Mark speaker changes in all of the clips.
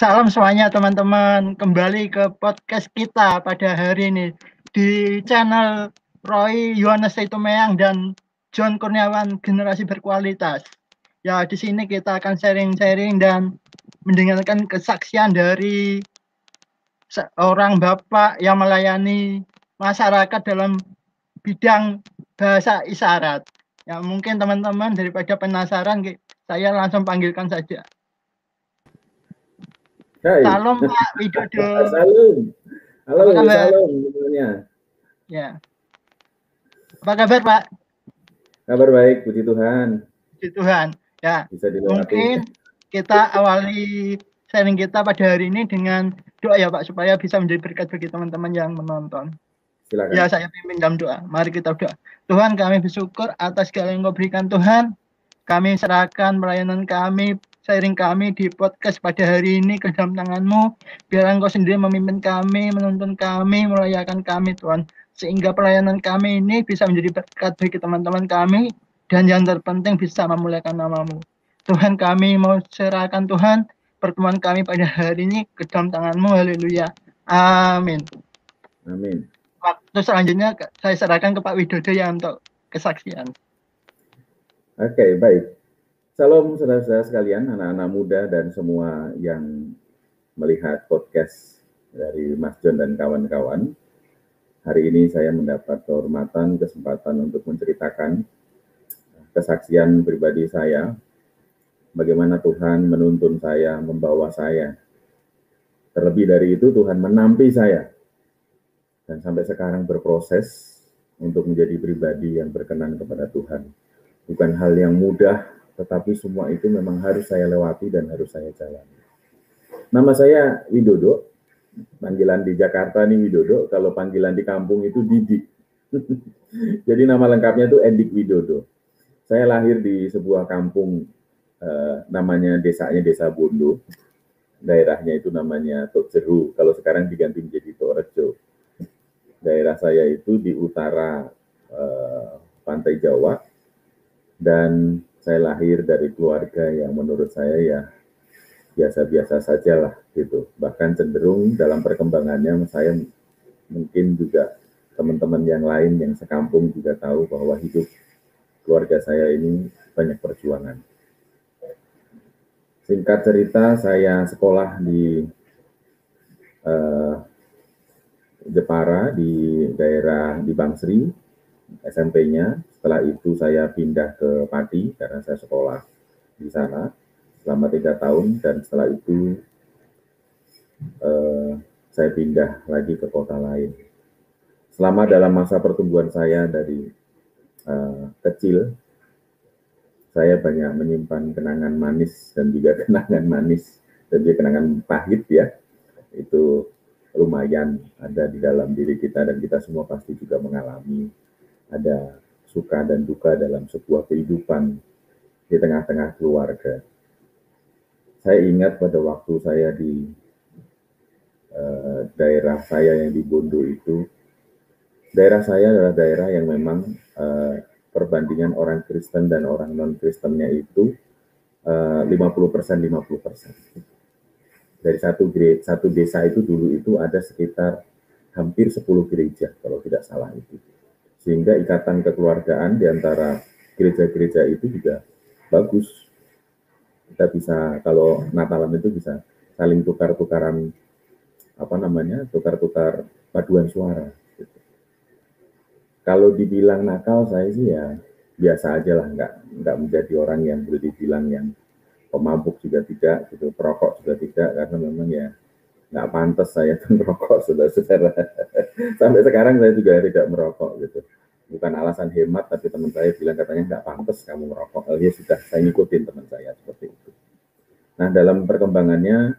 Speaker 1: Salam semuanya teman-teman, kembali ke podcast kita pada hari ini di channel Roy Yohanes Meyang dan John Kurniawan Generasi Berkualitas. Ya, di sini kita akan sharing-sharing dan mendengarkan kesaksian dari seorang bapak yang melayani masyarakat dalam bidang bahasa isyarat. Ya, mungkin teman-teman daripada penasaran, saya langsung panggilkan saja.
Speaker 2: Hai.
Speaker 1: Salam Pak Widodo.
Speaker 2: Salam. Halo,
Speaker 1: Apa kabar?
Speaker 2: salam semuanya.
Speaker 1: Ya. Apa kabar Pak?
Speaker 2: Kabar baik, puji Tuhan.
Speaker 1: Puji Tuhan. Ya,
Speaker 2: Bisa dilewati.
Speaker 1: mungkin kita awali sharing kita pada hari ini dengan doa ya Pak supaya bisa menjadi berkat bagi teman-teman yang menonton.
Speaker 2: Silakan.
Speaker 1: Ya, saya pimpin dalam doa. Mari kita doa. Tuhan, kami bersyukur atas segala yang Kau berikan Tuhan. Kami serahkan pelayanan kami, sharing kami di podcast pada hari ini ke dalam tangan-Mu. Biar Engkau sendiri memimpin kami, menuntun kami, melayakan kami Tuhan. Sehingga pelayanan kami ini bisa menjadi berkat bagi teman-teman kami. Dan yang terpenting bisa memuliakan namamu. Tuhan kami mau serahkan Tuhan pertemuan kami pada hari ini ke dalam tangan-Mu. Haleluya. Amin
Speaker 2: Amin.
Speaker 1: waktu selanjutnya saya serahkan ke Pak Widodo ya untuk kesaksian.
Speaker 2: Oke, baik. Salam saudara-saudara sekalian, anak-anak muda dan semua yang melihat podcast dari Mas John dan kawan-kawan. Hari ini saya mendapat kehormatan, kesempatan untuk menceritakan kesaksian pribadi saya, bagaimana Tuhan menuntun saya, membawa saya. Terlebih dari itu, Tuhan menampi saya, dan sampai sekarang berproses untuk menjadi pribadi yang berkenan kepada Tuhan. Bukan hal yang mudah, tetapi semua itu memang harus saya lewati dan harus saya jalani. Nama saya Widodo, panggilan di Jakarta nih Widodo, kalau panggilan di kampung itu Didi. Jadi nama lengkapnya itu Endik Widodo. Saya lahir di sebuah kampung eh, namanya desanya Desa Bondo. Daerahnya itu namanya Tok Jeru. Kalau sekarang diganti menjadi Tok Rejo. Daerah saya itu di utara eh, pantai Jawa dan saya lahir dari keluarga yang menurut saya ya biasa-biasa saja lah gitu. Bahkan cenderung dalam perkembangannya saya mungkin juga teman-teman yang lain yang sekampung juga tahu bahwa hidup keluarga saya ini banyak perjuangan. Singkat cerita, saya sekolah di eh, Jepara di daerah di Bangsri, SMP-nya. Setelah itu saya pindah ke Pati karena saya sekolah di sana selama tiga tahun dan setelah itu eh, saya pindah lagi ke kota lain. Selama dalam masa pertumbuhan saya dari eh, kecil, saya banyak menyimpan kenangan manis dan juga kenangan manis dan juga kenangan pahit ya. Itu lumayan ada di dalam diri kita dan kita semua pasti juga mengalami ada suka dan duka dalam sebuah kehidupan di tengah-tengah keluarga. Saya ingat pada waktu saya di eh, daerah saya yang di Bondo itu, daerah saya adalah daerah yang memang eh, perbandingan orang Kristen dan orang non-Kristennya itu eh, 50% 50% dari satu satu desa itu dulu itu ada sekitar hampir 10 gereja kalau tidak salah itu. Sehingga ikatan kekeluargaan di antara gereja-gereja itu juga bagus. Kita bisa kalau Natalan itu bisa saling tukar-tukaran apa namanya? tukar-tukar paduan suara gitu. Kalau dibilang nakal saya sih ya biasa aja lah, nggak nggak menjadi orang yang boleh dibilang yang pemabuk juga tidak, gitu, perokok juga tidak, karena memang ya nggak pantas saya merokok saudara-saudara. Sampai sekarang saya juga tidak merokok gitu. Bukan alasan hemat, tapi teman saya bilang katanya nggak pantas kamu merokok. Oh, ya sudah, saya ngikutin teman saya seperti itu. Nah dalam perkembangannya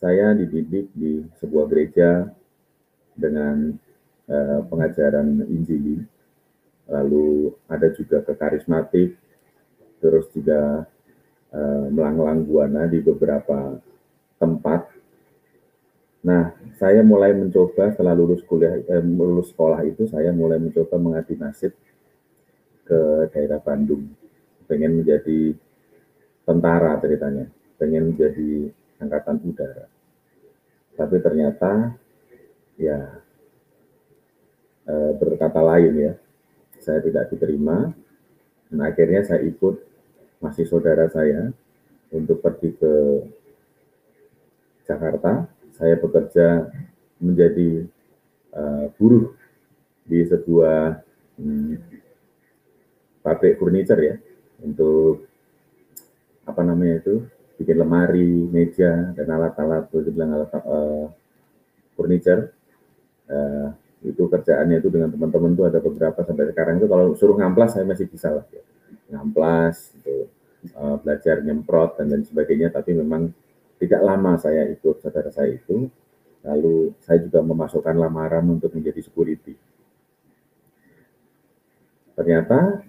Speaker 2: saya dididik di sebuah gereja dengan eh, pengajaran Injili, lalu ada juga ke karismatik, terus juga eh, melanglang buana di beberapa tempat. Nah, saya mulai mencoba setelah lulus kuliah, eh, lulus sekolah itu, saya mulai mencoba mengadu nasib ke daerah Bandung. Pengen menjadi tentara ceritanya, pengen menjadi angkatan udara. Tapi ternyata ya eh, berkata lain ya, saya tidak diterima. Dan akhirnya saya ikut masih saudara saya untuk pergi ke Jakarta. Saya bekerja menjadi uh, buruh di sebuah hmm, pabrik furniture ya untuk apa namanya itu bikin lemari, meja dan alat-alat boleh bilang alat uh, furniture. Uh, itu kerjaannya itu dengan teman-teman itu ada beberapa sampai sekarang itu kalau suruh ngamplas saya masih bisa lah ya. ngamplas itu uh, belajar nyemprot dan lain sebagainya tapi memang tidak lama saya ikut saudara saya itu lalu saya juga memasukkan lamaran untuk menjadi security ternyata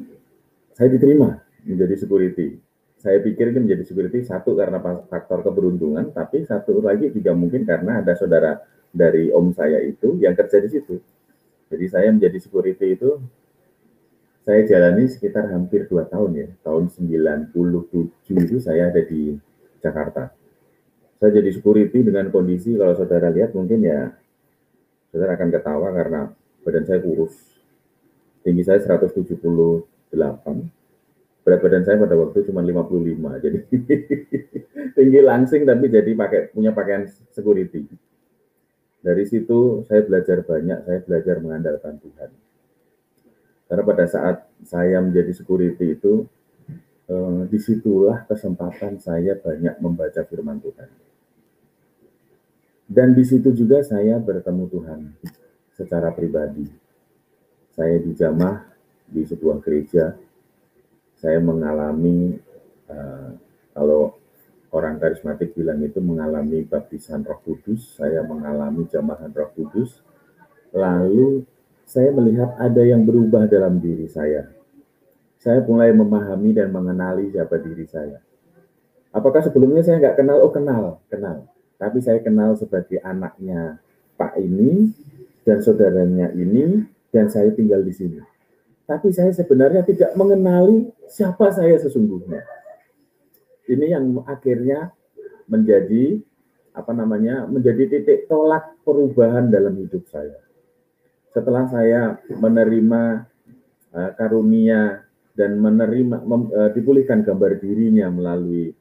Speaker 2: saya diterima menjadi security saya pikir ini menjadi security satu karena faktor keberuntungan tapi satu lagi juga mungkin karena ada saudara dari om saya itu yang kerja di situ. Jadi saya menjadi security itu saya jalani sekitar hampir dua tahun ya. Tahun 97 itu saya ada di Jakarta. Saya jadi security dengan kondisi kalau saudara lihat mungkin ya saudara akan ketawa karena badan saya kurus. Tinggi saya 178. Berat badan saya pada waktu cuma 55. Jadi tinggi langsing tapi jadi pakai punya pakaian security dari situ saya belajar banyak, saya belajar mengandalkan Tuhan. Karena pada saat saya menjadi security itu, eh, di situlah kesempatan saya banyak membaca firman Tuhan. Dan di situ juga saya bertemu Tuhan secara pribadi. Saya dijamah di sebuah gereja. Saya mengalami uh, kalau orang karismatik bilang itu mengalami baptisan Roh Kudus, saya mengalami jamahan Roh Kudus. Lalu saya melihat ada yang berubah dalam diri saya. Saya mulai memahami dan mengenali siapa diri saya. Apakah sebelumnya saya nggak kenal? Oh kenal, kenal. Tapi saya kenal sebagai anaknya Pak ini dan saudaranya ini dan saya tinggal di sini. Tapi saya sebenarnya tidak mengenali siapa saya sesungguhnya ini yang akhirnya menjadi apa namanya menjadi titik tolak perubahan dalam hidup saya. Setelah saya menerima uh, karunia dan menerima uh, dipulihkan gambar dirinya melalui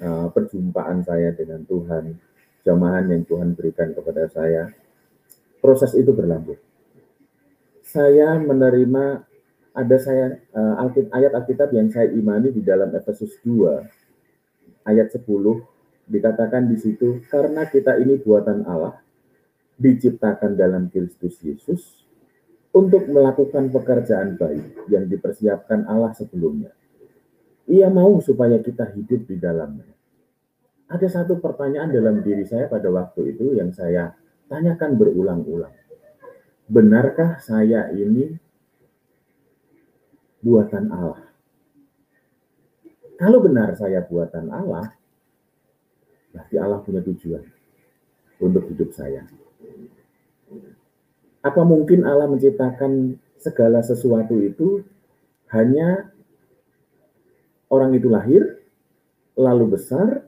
Speaker 2: uh, perjumpaan saya dengan Tuhan, jamahan yang Tuhan berikan kepada saya, proses itu berlanjut. Saya menerima ada saya uh, ayat Alkitab yang saya imani di dalam Efesus 2 ayat 10 dikatakan di situ karena kita ini buatan Allah diciptakan dalam Kristus Yesus untuk melakukan pekerjaan baik yang dipersiapkan Allah sebelumnya. Ia mau supaya kita hidup di dalamnya. Ada satu pertanyaan dalam diri saya pada waktu itu yang saya tanyakan berulang-ulang. Benarkah saya ini buatan Allah. Kalau benar saya buatan Allah, berarti Allah punya tujuan untuk hidup saya. Apa mungkin Allah menciptakan segala sesuatu itu hanya orang itu lahir, lalu besar,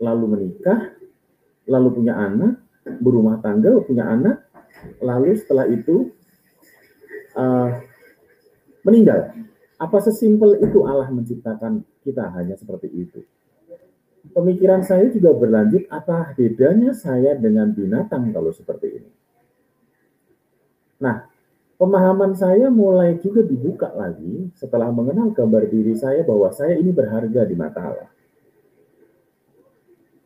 Speaker 2: lalu menikah, lalu punya anak, berumah tangga, punya anak, lalu setelah itu uh, meninggal. Apa sesimpel itu Allah menciptakan kita hanya seperti itu? Pemikiran saya juga berlanjut, apa bedanya saya dengan binatang kalau seperti ini? Nah, pemahaman saya mulai juga dibuka lagi setelah mengenal gambar diri saya bahwa saya ini berharga di mata Allah.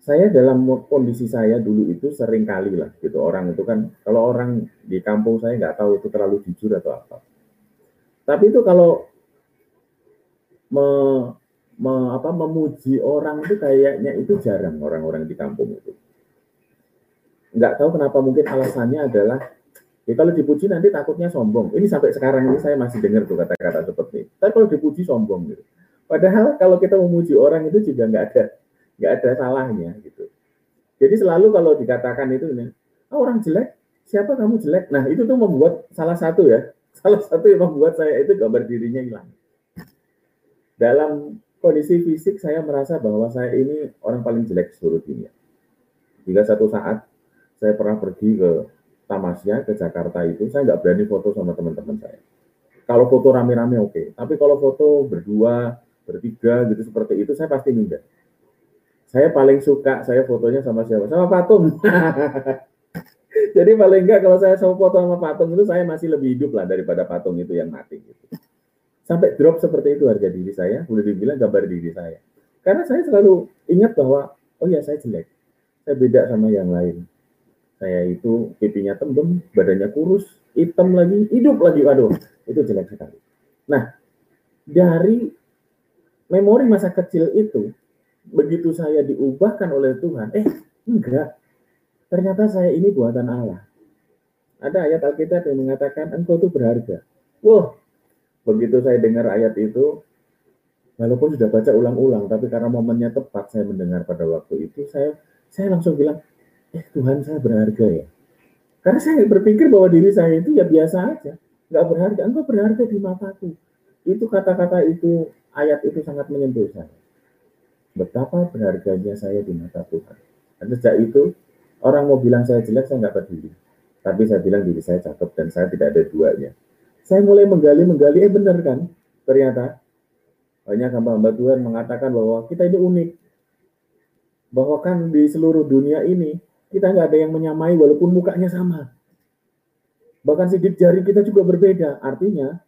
Speaker 2: Saya dalam kondisi saya dulu itu sering kali lah gitu orang itu kan kalau orang di kampung saya nggak tahu itu terlalu jujur atau apa. Tapi itu kalau me, me, apa, memuji orang itu kayaknya itu jarang orang-orang di kampung itu. Nggak tahu kenapa mungkin alasannya adalah ya kalau dipuji nanti takutnya sombong. Ini sampai sekarang ini saya masih dengar tuh kata-kata seperti itu. Tapi kalau dipuji sombong gitu. Padahal kalau kita memuji orang itu juga nggak ada nggak ada salahnya gitu. Jadi selalu kalau dikatakan itu ini, oh, orang jelek, siapa kamu jelek? Nah itu tuh membuat salah satu ya, salah satu yang membuat saya itu gambar dirinya hilang dalam kondisi fisik saya merasa bahwa saya ini orang paling jelek seluruh dunia. Jika satu saat saya pernah pergi ke Tamasya, ke Jakarta itu, saya nggak berani foto sama teman-teman saya. Kalau foto rame-rame oke, okay. tapi kalau foto berdua, bertiga gitu seperti itu, saya pasti minder. Saya paling suka saya fotonya sama siapa? Sama patung. Jadi paling enggak kalau saya sama foto sama patung itu saya masih lebih hidup lah daripada patung itu yang mati gitu sampai drop seperti itu harga diri saya, boleh dibilang gambar diri saya. Karena saya selalu ingat bahwa, oh ya saya jelek, saya beda sama yang lain. Saya itu pipinya tembem, badannya kurus, hitam lagi, hidup lagi, waduh, itu jelek sekali. Nah, dari memori masa kecil itu, begitu saya diubahkan oleh Tuhan, eh enggak, ternyata saya ini buatan Allah. Ada ayat Alkitab yang mengatakan engkau itu berharga. Wah, begitu saya dengar ayat itu, walaupun sudah baca ulang-ulang, tapi karena momennya tepat saya mendengar pada waktu itu, saya saya langsung bilang, eh Tuhan saya berharga ya. Karena saya berpikir bahwa diri saya itu ya biasa aja, nggak berharga. Engkau berharga di mataku. Itu kata-kata itu, ayat itu sangat menyentuh saya. Betapa berharganya saya di mata Tuhan. Dan sejak itu, orang mau bilang saya jelek, saya nggak peduli. Tapi saya bilang diri saya cakep dan saya tidak ada duanya. Saya mulai menggali-menggali, eh benar kan? Ternyata banyak hamba-hamba Tuhan mengatakan bahwa kita ini unik. Bahwa kan di seluruh dunia ini, kita nggak ada yang menyamai walaupun mukanya sama. Bahkan sidik jari kita juga berbeda. Artinya,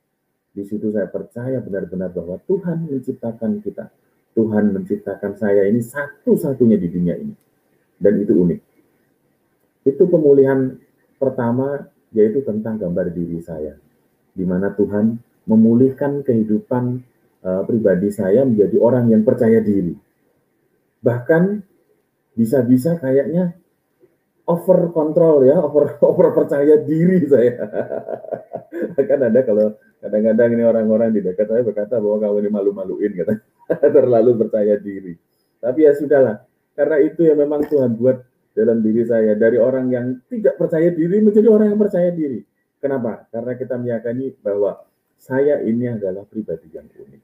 Speaker 2: di situ saya percaya benar-benar bahwa Tuhan menciptakan kita. Tuhan menciptakan saya ini satu-satunya di dunia ini. Dan itu unik. Itu pemulihan pertama, yaitu tentang gambar diri saya di mana Tuhan memulihkan kehidupan uh, pribadi saya menjadi orang yang percaya diri. Bahkan bisa-bisa kayaknya over control ya, over over percaya diri saya. kan ada kalau kadang-kadang ini orang-orang di dekat saya berkata bahwa kamu ini malu-maluin kata terlalu percaya diri. Tapi ya sudahlah, karena itu yang memang Tuhan buat dalam diri saya dari orang yang tidak percaya diri menjadi orang yang percaya diri. Kenapa? Karena kita meyakini bahwa saya ini adalah pribadi yang unik,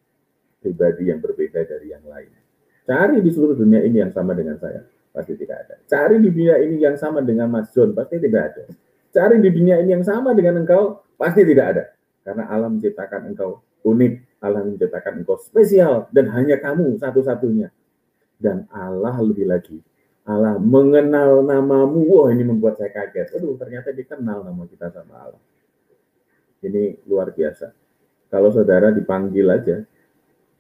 Speaker 2: pribadi yang berbeda dari yang lain. Cari di seluruh dunia ini yang sama dengan saya, pasti tidak ada. Cari di dunia ini yang sama dengan Mas John, pasti tidak ada. Cari di dunia ini yang sama dengan engkau, pasti tidak ada. Karena alam menciptakan engkau unik, alam menciptakan engkau spesial, dan hanya kamu satu-satunya. Dan Allah lebih lagi Allah mengenal namamu. Wah, ini membuat saya kaget. Aduh, ternyata dikenal nama kita sama Allah. Ini luar biasa. Kalau saudara dipanggil aja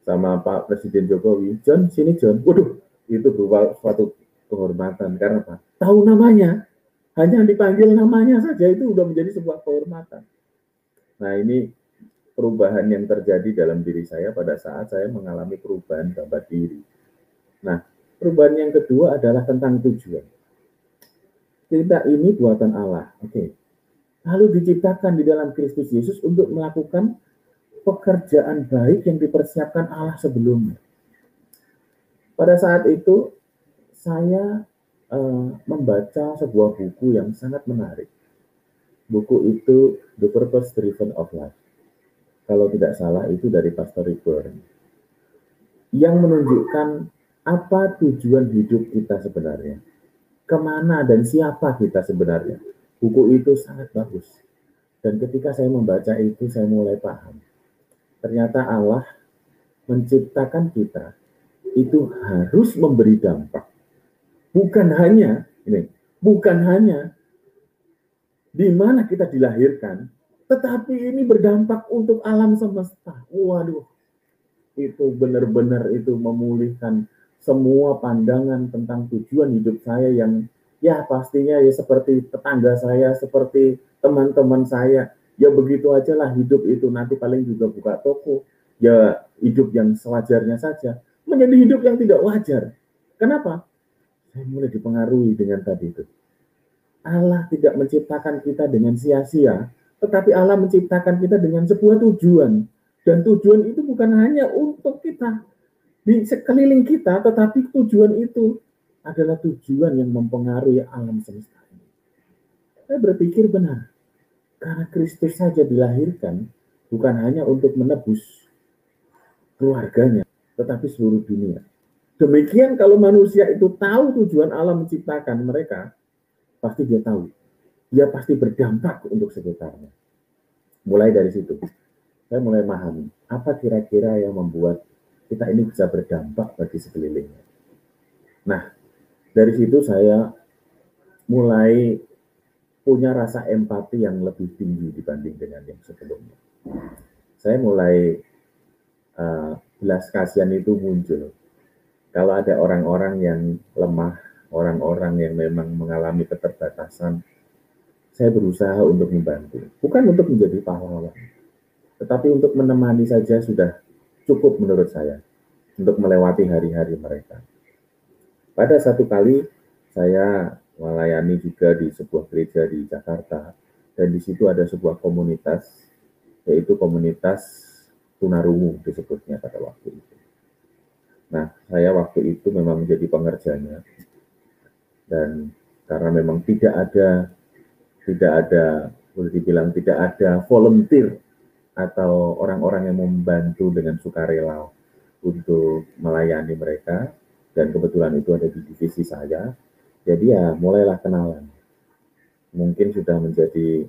Speaker 2: sama Pak Presiden Jokowi, John, sini John. Waduh, itu berupa suatu kehormatan. Karena apa? Tahu namanya. Hanya dipanggil namanya saja itu sudah menjadi sebuah kehormatan. Nah, ini perubahan yang terjadi dalam diri saya pada saat saya mengalami perubahan gambar diri. Nah, Perubahan yang kedua adalah tentang tujuan. Kita ini buatan Allah. Oke. Okay. Lalu diciptakan di dalam Kristus Yesus untuk melakukan pekerjaan baik yang dipersiapkan Allah sebelumnya. Pada saat itu saya uh, membaca sebuah buku yang sangat menarik. Buku itu The Purpose Driven of Life. Kalau tidak salah itu dari Pastor Rickburn. Yang menunjukkan apa tujuan hidup kita sebenarnya? Ke mana dan siapa kita sebenarnya? Buku itu sangat bagus. Dan ketika saya membaca itu, saya mulai paham. Ternyata Allah menciptakan kita itu harus memberi dampak. Bukan hanya, ini, bukan hanya di mana kita dilahirkan, tetapi ini berdampak untuk alam semesta. Waduh, itu benar-benar itu memulihkan semua pandangan tentang tujuan hidup saya yang ya pastinya ya seperti tetangga saya, seperti teman-teman saya. Ya begitu aja lah hidup itu nanti paling juga buka toko. Ya hidup yang sewajarnya saja. Menjadi hidup yang tidak wajar. Kenapa? Saya mulai dipengaruhi dengan tadi itu. Allah tidak menciptakan kita dengan sia-sia, tetapi Allah menciptakan kita dengan sebuah tujuan. Dan tujuan itu bukan hanya untuk kita, di sekeliling kita, tetapi tujuan itu adalah tujuan yang mempengaruhi alam semesta ini. Saya berpikir benar, karena Kristus saja dilahirkan bukan hanya untuk menebus keluarganya, tetapi seluruh dunia. Demikian kalau manusia itu tahu tujuan Allah menciptakan mereka, pasti dia tahu. Dia pasti berdampak untuk sekitarnya. Mulai dari situ, saya mulai memahami apa kira-kira yang membuat kita ini bisa berdampak bagi sekelilingnya. Nah, dari situ saya mulai punya rasa empati yang lebih tinggi dibanding dengan yang sebelumnya. Saya mulai uh, belas kasihan itu muncul kalau ada orang-orang yang lemah, orang-orang yang memang mengalami keterbatasan, saya berusaha untuk membantu. Bukan untuk menjadi pahlawan, tetapi untuk menemani saja sudah cukup menurut saya untuk melewati hari-hari mereka. Pada satu kali saya melayani juga di sebuah gereja di Jakarta dan di situ ada sebuah komunitas yaitu komunitas tunarungu disebutnya pada waktu itu. Nah, saya waktu itu memang menjadi pengerjanya. Dan karena memang tidak ada tidak ada boleh dibilang tidak ada volunteer atau orang-orang yang membantu dengan sukarela untuk melayani mereka. Dan kebetulan itu ada di divisi saya. Jadi ya mulailah kenalan. Mungkin sudah menjadi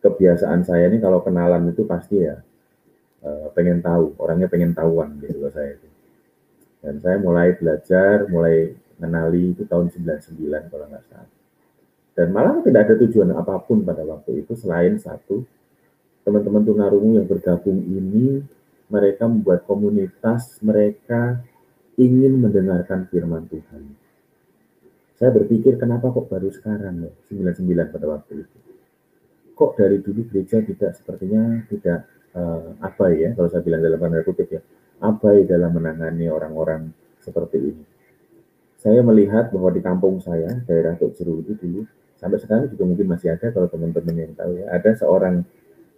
Speaker 2: kebiasaan saya ini kalau kenalan itu pasti ya uh, pengen tahu orangnya pengen tahuan gitu loh saya itu dan saya mulai belajar, mulai mengenali itu tahun 99 kalau nggak salah. Dan malah tidak ada tujuan apa pun pada waktu itu selain satu, teman-teman tunarungu yang bergabung ini mereka membuat komunitas, mereka ingin mendengarkan firman Tuhan. Saya berpikir kenapa kok baru sekarang ya, 99 pada waktu itu. Kok dari dulu gereja tidak sepertinya tidak uh, apa ya, kalau saya bilang dalam tanda kutip ya, abai dalam menangani orang-orang seperti ini. Saya melihat bahwa di kampung saya, daerah Tok Jeru itu dulu, sampai sekarang juga mungkin masih ada kalau teman-teman yang tahu ya, ada seorang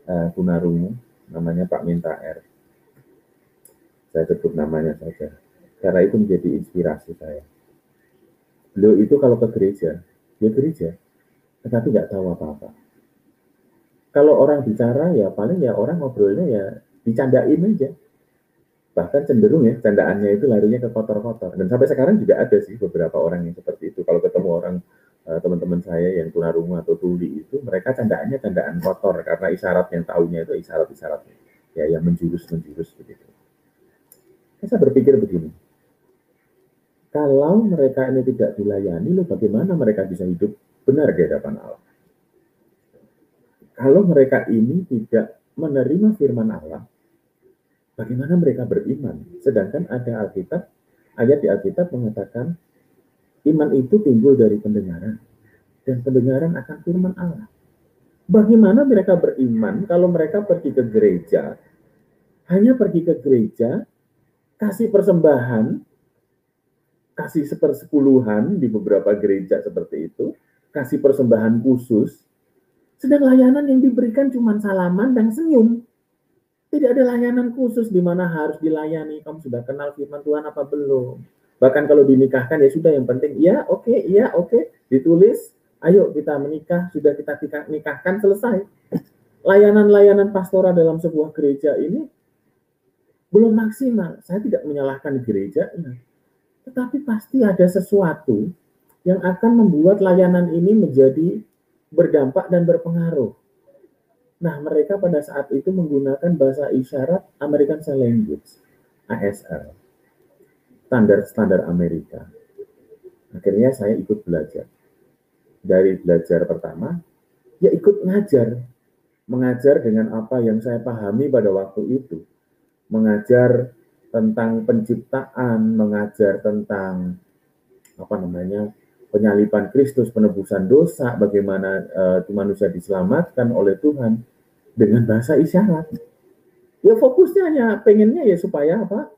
Speaker 2: uh, tunarungu namanya Pak Minta R. Saya sebut namanya saja. Karena itu menjadi inspirasi saya. Beliau itu kalau ke gereja, dia gereja, tetapi nggak tahu apa-apa. Kalau orang bicara ya paling ya orang ngobrolnya ya dicandain aja bahkan cenderung ya candaannya itu larinya ke kotor-kotor. Dan sampai sekarang juga ada sih beberapa orang yang seperti itu. Kalau ketemu orang uh, teman-teman saya yang tunarungu atau tuli itu mereka candaannya candaan kotor. Karena isyarat yang tahunya itu isyarat-isyarat ya yang menjurus-menjurus begitu. Saya berpikir begini. Kalau mereka ini tidak dilayani lalu bagaimana mereka bisa hidup benar di hadapan Allah? Kalau mereka ini tidak menerima firman Allah Bagaimana mereka beriman? Sedangkan ada Alkitab, ayat di Alkitab mengatakan iman itu timbul dari pendengaran dan pendengaran akan firman Allah. Bagaimana mereka beriman kalau mereka pergi ke gereja, hanya pergi ke gereja, kasih persembahan, kasih sepersepuluhan di beberapa gereja seperti itu, kasih persembahan khusus, sedang layanan yang diberikan cuma salaman dan senyum. Tidak ada layanan khusus di mana harus dilayani. Kamu sudah kenal firman Tuhan apa belum? Bahkan kalau dinikahkan ya sudah yang penting ya oke, okay, iya oke, okay. ditulis, ayo kita menikah, sudah kita nikahkan selesai. Layanan-layanan pastoral dalam sebuah gereja ini belum maksimal. Saya tidak menyalahkan gereja, tetapi pasti ada sesuatu yang akan membuat layanan ini menjadi berdampak dan berpengaruh. Nah, mereka pada saat itu menggunakan bahasa isyarat American Sign Language, ASL, standar-standar Amerika. Akhirnya saya ikut belajar. Dari belajar pertama, ya ikut ngajar. Mengajar dengan apa yang saya pahami pada waktu itu. Mengajar tentang penciptaan, mengajar tentang apa namanya penyalipan Kristus, penebusan dosa, bagaimana uh, manusia diselamatkan oleh Tuhan dengan bahasa isyarat. Ya fokusnya hanya pengennya ya supaya apa?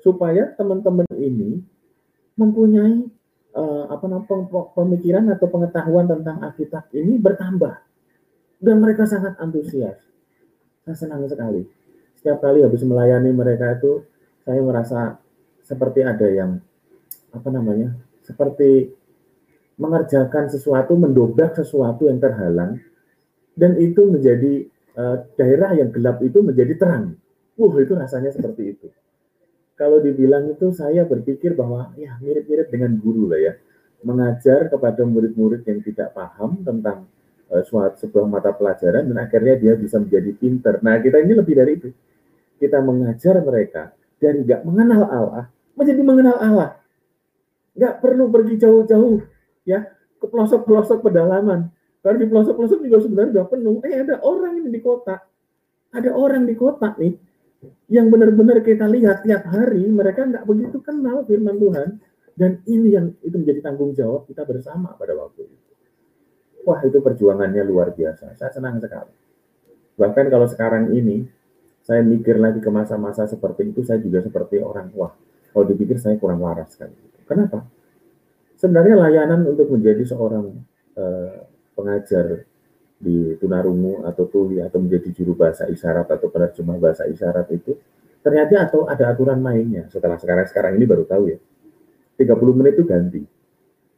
Speaker 2: Supaya teman-teman ini mempunyai uh, apa namanya pemikiran atau pengetahuan tentang Alkitab ini bertambah dan mereka sangat antusias. Saya senang sekali. Setiap kali habis melayani mereka itu saya merasa seperti ada yang apa namanya? Seperti mengerjakan sesuatu, mendobrak sesuatu yang terhalang dan itu menjadi uh, daerah yang gelap itu menjadi terang. Wah, itu rasanya seperti itu. kalau dibilang itu saya berpikir bahwa ya mirip-mirip dengan guru lah ya. Mengajar kepada murid-murid yang tidak paham tentang uh, suatu sebuah mata pelajaran dan akhirnya dia bisa menjadi pinter. Nah, kita ini lebih dari itu. Kita mengajar mereka dari nggak mengenal Allah menjadi mengenal Allah. Nggak perlu pergi jauh-jauh ya ke pelosok-pelosok pedalaman. Karena di pelosok-pelosok juga sebenarnya sudah penuh. Eh ada orang ini di kota. Ada orang di kota nih yang benar-benar kita lihat tiap hari mereka nggak begitu kenal firman Tuhan dan ini yang itu menjadi tanggung jawab kita bersama pada waktu itu. Wah itu perjuangannya luar biasa. Saya senang sekali. Bahkan kalau sekarang ini saya mikir lagi ke masa-masa seperti itu, saya juga seperti orang wah. Kalau dipikir saya kurang waras sekali. Kenapa? Sebenarnya layanan untuk menjadi seorang uh, pengajar di tunarungu atau tuli atau menjadi juru bahasa isyarat atau penerjemah bahasa isyarat itu ternyata atau ada aturan mainnya. Setelah sekarang sekarang ini baru tahu ya. 30 menit itu ganti.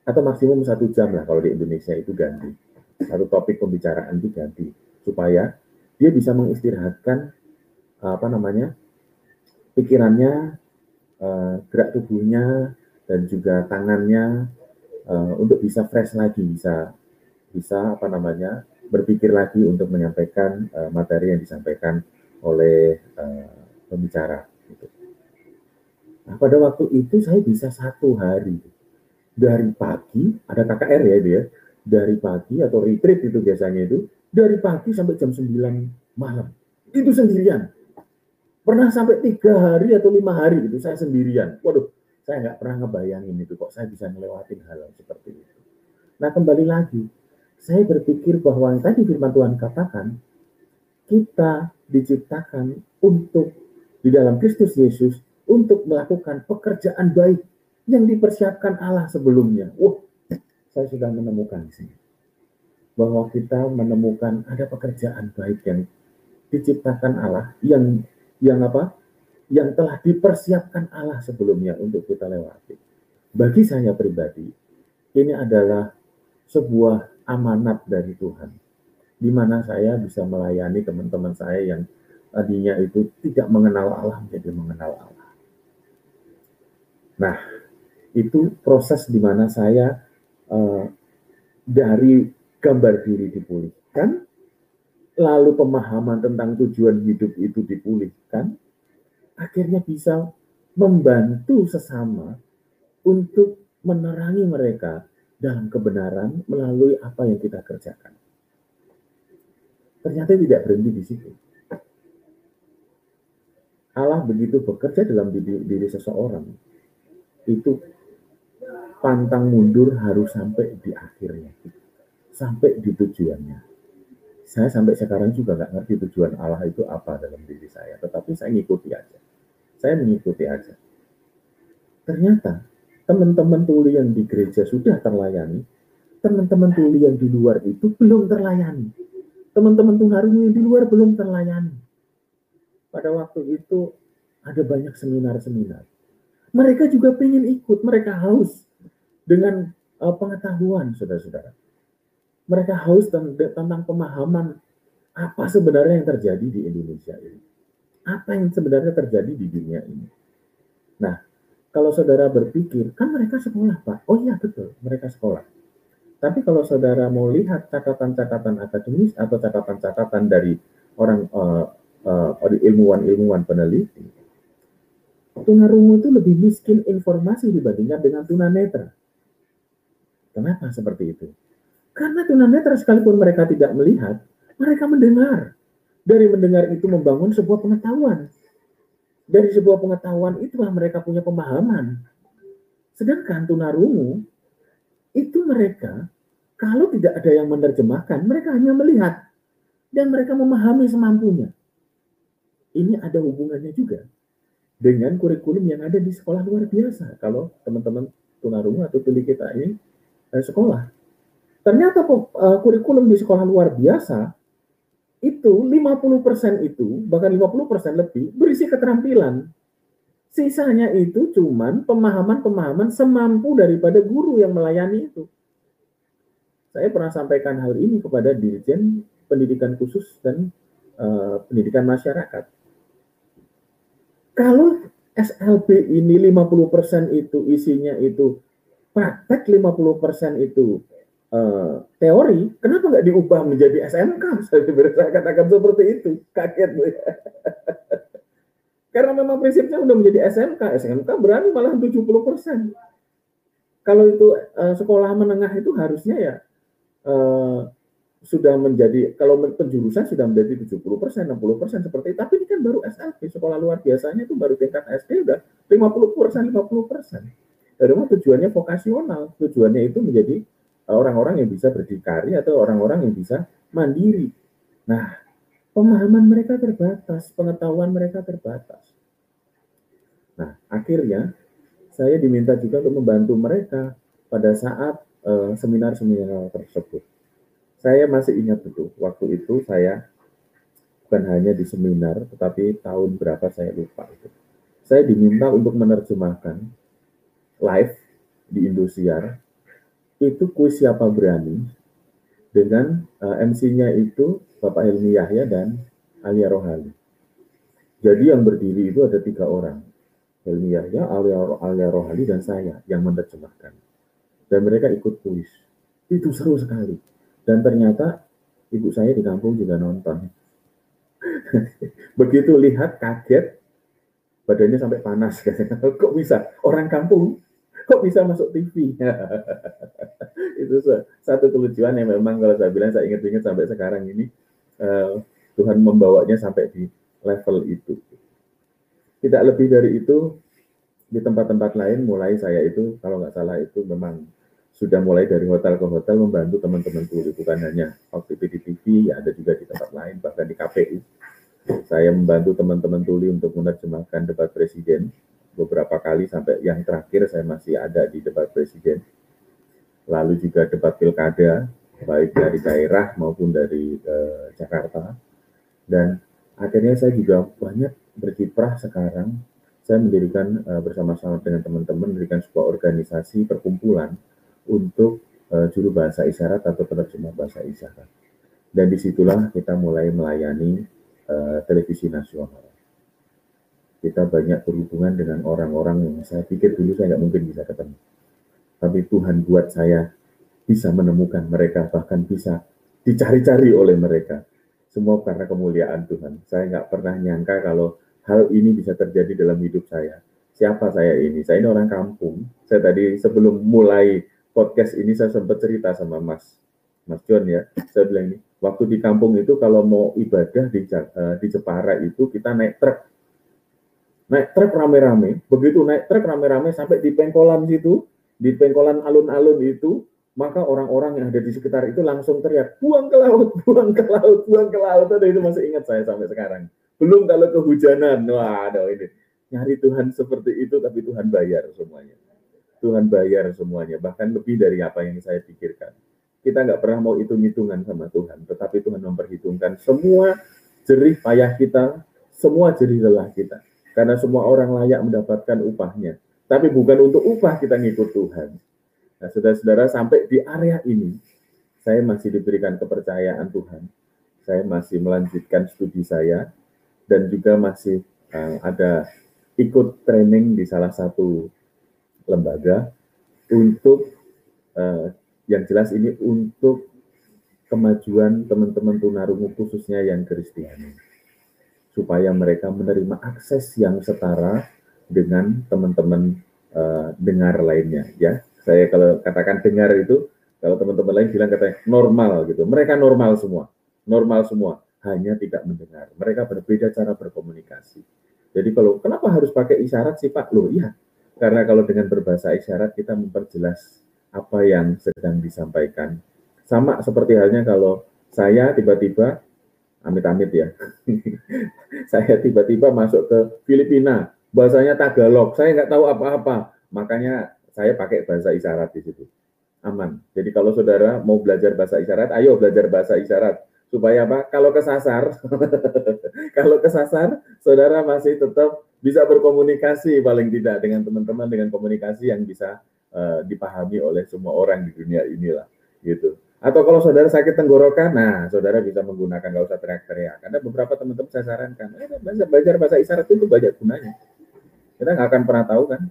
Speaker 2: Atau maksimum satu jam lah kalau di Indonesia itu ganti. Satu topik pembicaraan itu ganti. Supaya dia bisa mengistirahatkan apa namanya pikirannya eh, gerak tubuhnya dan juga tangannya eh, untuk bisa fresh lagi bisa bisa apa namanya berpikir lagi untuk menyampaikan uh, materi yang disampaikan oleh uh, pembicara. Gitu. Nah, pada waktu itu saya bisa satu hari dari pagi ada KKR ya dia dari pagi atau retreat itu biasanya itu dari pagi sampai jam 9 malam itu sendirian pernah sampai tiga hari atau lima hari itu saya sendirian waduh saya nggak pernah ngebayangin itu kok saya bisa ngelewatin hal seperti itu nah kembali lagi saya berpikir bahwa yang tadi firman Tuhan katakan, kita diciptakan untuk di dalam Kristus Yesus untuk melakukan pekerjaan baik yang dipersiapkan Allah sebelumnya. Wah, saya sudah menemukan sini bahwa kita menemukan ada pekerjaan baik yang diciptakan Allah yang yang apa? Yang telah dipersiapkan Allah sebelumnya untuk kita lewati. Bagi saya pribadi, ini adalah sebuah amanat dari Tuhan. Di mana saya bisa melayani teman-teman saya yang tadinya itu tidak mengenal Allah menjadi mengenal Allah. Nah, itu proses di mana saya uh, dari gambar diri dipulihkan, lalu pemahaman tentang tujuan hidup itu dipulihkan, akhirnya bisa membantu sesama untuk menerangi mereka dalam kebenaran melalui apa yang kita kerjakan. Ternyata tidak berhenti di situ. Allah begitu bekerja dalam diri, diri seseorang, itu pantang mundur harus sampai di akhirnya, sampai di tujuannya. Saya sampai sekarang juga nggak ngerti tujuan Allah itu apa dalam diri saya, tetapi saya ngikuti aja. Saya mengikuti aja. Ternyata teman-teman tuli yang di gereja sudah terlayani, teman-teman tuli yang di luar itu belum terlayani. Teman-teman tunarungu yang di luar belum terlayani. Pada waktu itu ada banyak seminar-seminar. Mereka juga ingin ikut, mereka haus dengan uh, pengetahuan, saudara-saudara. Mereka haus tentang pemahaman apa sebenarnya yang terjadi di Indonesia ini. Apa yang sebenarnya terjadi di dunia ini. Nah, kalau saudara berpikir, kan mereka sekolah, Pak. Oh iya, betul, mereka sekolah. Tapi kalau saudara mau lihat catatan-catatan akademis atau catatan-catatan dari orang uh, uh, ilmuwan-ilmuwan peneliti, tunarungu itu lebih miskin informasi dibandingkan dengan tunanetra. Kenapa seperti itu? Karena tunanetra sekalipun mereka tidak melihat, mereka mendengar. Dari mendengar itu membangun sebuah pengetahuan dari sebuah pengetahuan itulah mereka punya pemahaman. Sedangkan tunarungu itu mereka kalau tidak ada yang menerjemahkan, mereka hanya melihat dan mereka memahami semampunya. Ini ada hubungannya juga dengan kurikulum yang ada di sekolah luar biasa. Kalau teman-teman tunarungu atau tuli kita ini eh, sekolah, ternyata uh, kurikulum di sekolah luar biasa itu 50% itu bahkan 50% lebih berisi keterampilan. Sisanya itu cuman pemahaman-pemahaman semampu daripada guru yang melayani itu. Saya pernah sampaikan hal ini kepada Dirjen Pendidikan Khusus dan uh, Pendidikan Masyarakat. Kalau SLB ini 50% itu isinya itu praktek 50% itu uh, teori, kenapa nggak diubah menjadi SMK? Saya katakan seperti itu, kaget ya. Karena memang prinsipnya udah menjadi SMK, SMK berani malah 70%. Kalau itu uh, sekolah menengah itu harusnya ya uh, sudah menjadi kalau penjurusan sudah menjadi 70 persen, 60 persen seperti itu. Tapi ini kan baru SLB, sekolah luar biasanya itu baru tingkat SD udah 50 persen, 50 persen. Dari tujuannya vokasional, tujuannya itu menjadi orang-orang yang bisa berdikari atau orang-orang yang bisa mandiri. Nah, pemahaman mereka terbatas, pengetahuan mereka terbatas. Nah, akhirnya saya diminta juga untuk membantu mereka pada saat eh, seminar-seminar uh, tersebut saya masih ingat betul, waktu itu saya bukan hanya di seminar, tetapi tahun berapa saya lupa itu. Saya diminta untuk menerjemahkan live di Indosiar, itu kuis siapa berani, dengan uh, eh, MC-nya itu Bapak Helmi Yahya dan Alia Rohali. Jadi yang berdiri itu ada tiga orang. Helmi Yahya, Alia, Alia Rohali, dan saya yang menerjemahkan. Dan mereka ikut kuis. Itu seru sekali dan ternyata ibu saya di kampung juga nonton. Begitu lihat kaget, badannya sampai panas. Kok bisa? Orang kampung kok bisa masuk TV? itu satu kelucuan yang memang kalau saya bilang saya ingat-ingat sampai sekarang ini uh, Tuhan membawanya sampai di level itu. Tidak lebih dari itu di tempat-tempat lain mulai saya itu kalau nggak salah itu memang sudah mulai dari hotel ke hotel membantu teman-teman tuli bukan hanya waktu itu di TV ya ada juga di tempat lain bahkan di KPU saya membantu teman-teman tuli untuk menerjemahkan debat presiden beberapa kali sampai yang terakhir saya masih ada di debat presiden lalu juga debat pilkada baik dari daerah maupun dari uh, Jakarta dan akhirnya saya juga banyak berkiprah sekarang saya mendirikan uh, bersama-sama dengan teman-teman mendirikan sebuah organisasi perkumpulan untuk uh, juru bahasa isyarat atau penerjemah bahasa isyarat. Dan di situlah kita mulai melayani uh, televisi nasional. Kita banyak berhubungan dengan orang-orang yang saya pikir dulu saya nggak mungkin bisa ketemu. Tapi Tuhan buat saya bisa menemukan mereka, bahkan bisa dicari-cari oleh mereka. Semua karena kemuliaan Tuhan. Saya nggak pernah nyangka kalau hal ini bisa terjadi dalam hidup saya. Siapa saya ini? Saya ini orang kampung. Saya tadi sebelum mulai podcast ini saya sempat cerita sama Mas Mas John ya. Saya bilang ini, waktu di kampung itu kalau mau ibadah di uh, di Jepara itu kita naik truk. Naik truk rame-rame, begitu naik truk rame-rame sampai di pengkolan situ, di pengkolan alun-alun itu, maka orang-orang yang ada di sekitar itu langsung teriak, buang ke laut, buang ke laut, buang ke laut. Ada itu masih ingat saya sampai sekarang. Belum kalau kehujanan, ada ini. Nyari Tuhan seperti itu, tapi Tuhan bayar semuanya. Tuhan bayar semuanya, bahkan lebih dari apa yang saya pikirkan. Kita nggak pernah mau hitung-hitungan sama Tuhan, tetapi Tuhan memperhitungkan semua jerih payah kita, semua jerih lelah kita. Karena semua orang layak mendapatkan upahnya. Tapi bukan untuk upah kita ngikut Tuhan. Nah, saudara-saudara, sampai di area ini, saya masih diberikan kepercayaan Tuhan. Saya masih melanjutkan studi saya, dan juga masih uh, ada ikut training di salah satu lembaga untuk uh, yang jelas ini untuk kemajuan teman-teman tunarungu khususnya yang Kristiani supaya mereka menerima akses yang setara dengan teman-teman uh, dengar lainnya ya. Saya kalau katakan dengar itu kalau teman-teman lain bilang katanya normal gitu. Mereka normal semua normal semua hanya tidak mendengar. Mereka berbeda cara berkomunikasi. Jadi kalau kenapa harus pakai isyarat sih Pak? Loh iya. Karena kalau dengan berbahasa isyarat kita memperjelas apa yang sedang disampaikan. Sama seperti halnya kalau saya tiba-tiba, amit-amit ya, saya tiba-tiba masuk ke Filipina, bahasanya Tagalog, saya nggak tahu apa-apa, makanya saya pakai bahasa isyarat di situ. Aman. Jadi kalau saudara mau belajar bahasa isyarat, ayo belajar bahasa isyarat supaya apa? Kalau kesasar, kalau kesasar, saudara masih tetap bisa berkomunikasi paling tidak dengan teman-teman dengan komunikasi yang bisa uh, dipahami oleh semua orang di dunia inilah gitu. Atau kalau saudara sakit tenggorokan, nah saudara bisa menggunakan nggak usah teriak-teriak. Karena beberapa teman-teman saya sarankan, eh, belajar, belajar bahasa isyarat itu banyak gunanya. Kita nggak akan pernah tahu kan.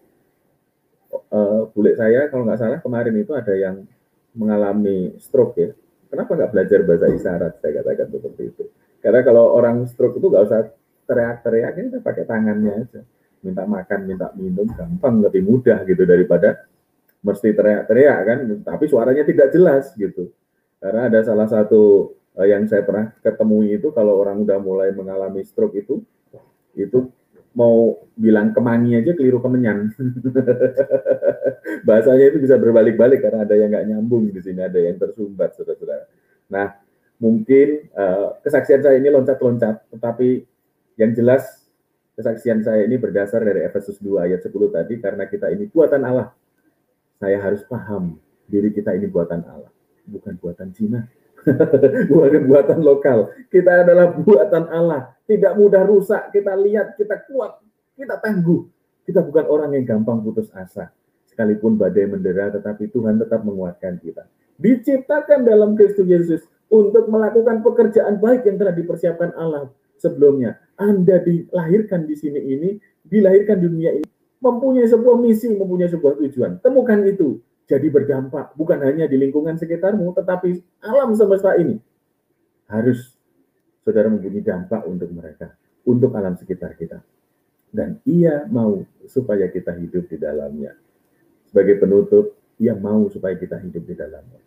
Speaker 2: Uh, bule saya kalau nggak salah kemarin itu ada yang mengalami stroke ya. Kenapa nggak belajar bahasa isyarat? Saya katakan seperti itu. Karena kalau orang stroke itu nggak usah teriak-teriak, kita pakai tangannya aja. Minta makan, minta minum, gampang, lebih mudah gitu daripada mesti teriak-teriak kan. Tapi suaranya tidak jelas gitu. Karena ada salah satu uh, yang saya pernah ketemu itu kalau orang udah mulai mengalami stroke itu, itu mau bilang kemangi aja keliru kemenyan. Bahasanya itu bisa berbalik-balik karena ada yang nggak nyambung di sini, ada yang tersumbat, saudara-saudara. Nah, mungkin uh, kesaksian saya ini loncat-loncat, tetapi yang jelas kesaksian saya ini berdasar dari Efesus 2 ayat 10 tadi, karena kita ini buatan Allah. Saya harus paham diri kita ini buatan Allah, bukan buatan Cina bukan buatan lokal. Kita adalah buatan Allah. Tidak mudah rusak. Kita lihat, kita kuat, kita tangguh. Kita bukan orang yang gampang putus asa. Sekalipun badai mendera, tetapi Tuhan tetap menguatkan kita. Diciptakan dalam Kristus Yesus untuk melakukan pekerjaan baik yang telah dipersiapkan Allah sebelumnya. Anda dilahirkan di sini ini, dilahirkan di dunia ini, mempunyai sebuah misi, mempunyai sebuah tujuan. Temukan itu jadi berdampak bukan hanya di lingkungan sekitarmu tetapi alam semesta ini. Harus saudara mempunyai dampak untuk mereka untuk alam sekitar kita. Dan ia mau supaya kita hidup di dalamnya. Sebagai penutup ia mau supaya kita hidup di dalamnya.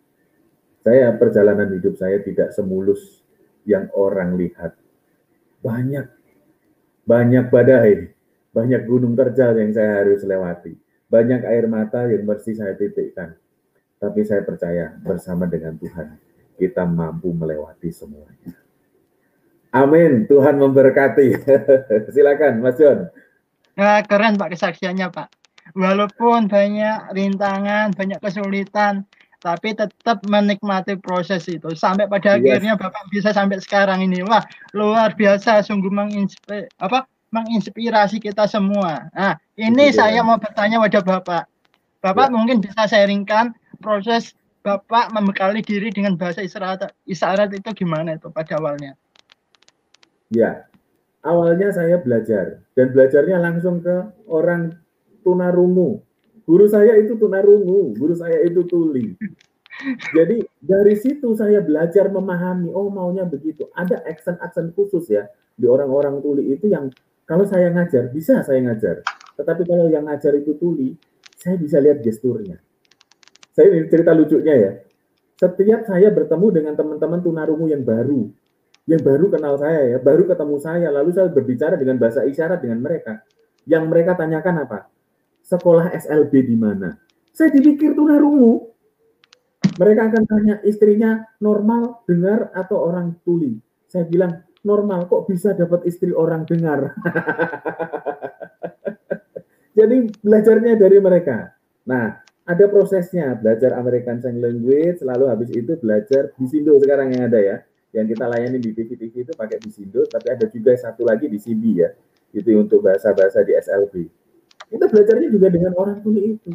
Speaker 2: Saya perjalanan hidup saya tidak semulus yang orang lihat. Banyak banyak badai banyak gunung terjal yang saya harus lewati banyak air mata yang mesti saya titikkan. Tapi saya percaya bersama dengan Tuhan kita mampu melewati semuanya. Amin. Tuhan memberkati. Silakan, Mas John.
Speaker 1: Nah, keren Pak kesaksiannya Pak. Walaupun banyak rintangan, banyak kesulitan, tapi tetap menikmati proses itu sampai pada yes. akhirnya Bapak bisa sampai sekarang ini. Wah, luar biasa sungguh menginspirasi apa menginspirasi kita semua. Nah, ini Betul. saya mau bertanya pada Bapak. Bapak ya. mungkin bisa sharingkan proses Bapak membekali diri dengan bahasa isyarat, isyarat itu gimana itu pada awalnya?
Speaker 2: Ya, awalnya saya belajar dan belajarnya langsung ke orang tunarungu. Guru saya itu tunarungu, guru saya itu tuli. Jadi dari situ saya belajar memahami, oh maunya begitu. Ada aksen-aksen khusus ya di orang-orang tuli itu yang kalau saya ngajar, bisa saya ngajar. Tetapi kalau yang ngajar itu tuli, saya bisa lihat gesturnya. Saya ini cerita lucunya ya. Setiap saya bertemu dengan teman-teman tunarungu yang baru, yang baru kenal saya ya, baru ketemu saya, lalu saya berbicara dengan bahasa isyarat dengan mereka. Yang mereka tanyakan apa? Sekolah SLB di mana? Saya dipikir tunarungu. Mereka akan tanya istrinya normal, dengar, atau orang tuli. Saya bilang, normal kok bisa dapat istri orang dengar. Jadi belajarnya dari mereka. Nah, ada prosesnya belajar American Sign Language, lalu habis itu belajar Bisindo sekarang yang ada ya. Yang kita layani di TV-TV itu pakai Bisindo, tapi ada juga satu lagi di CB ya. Itu untuk bahasa-bahasa di SLB. Kita belajarnya juga dengan orang tuli itu.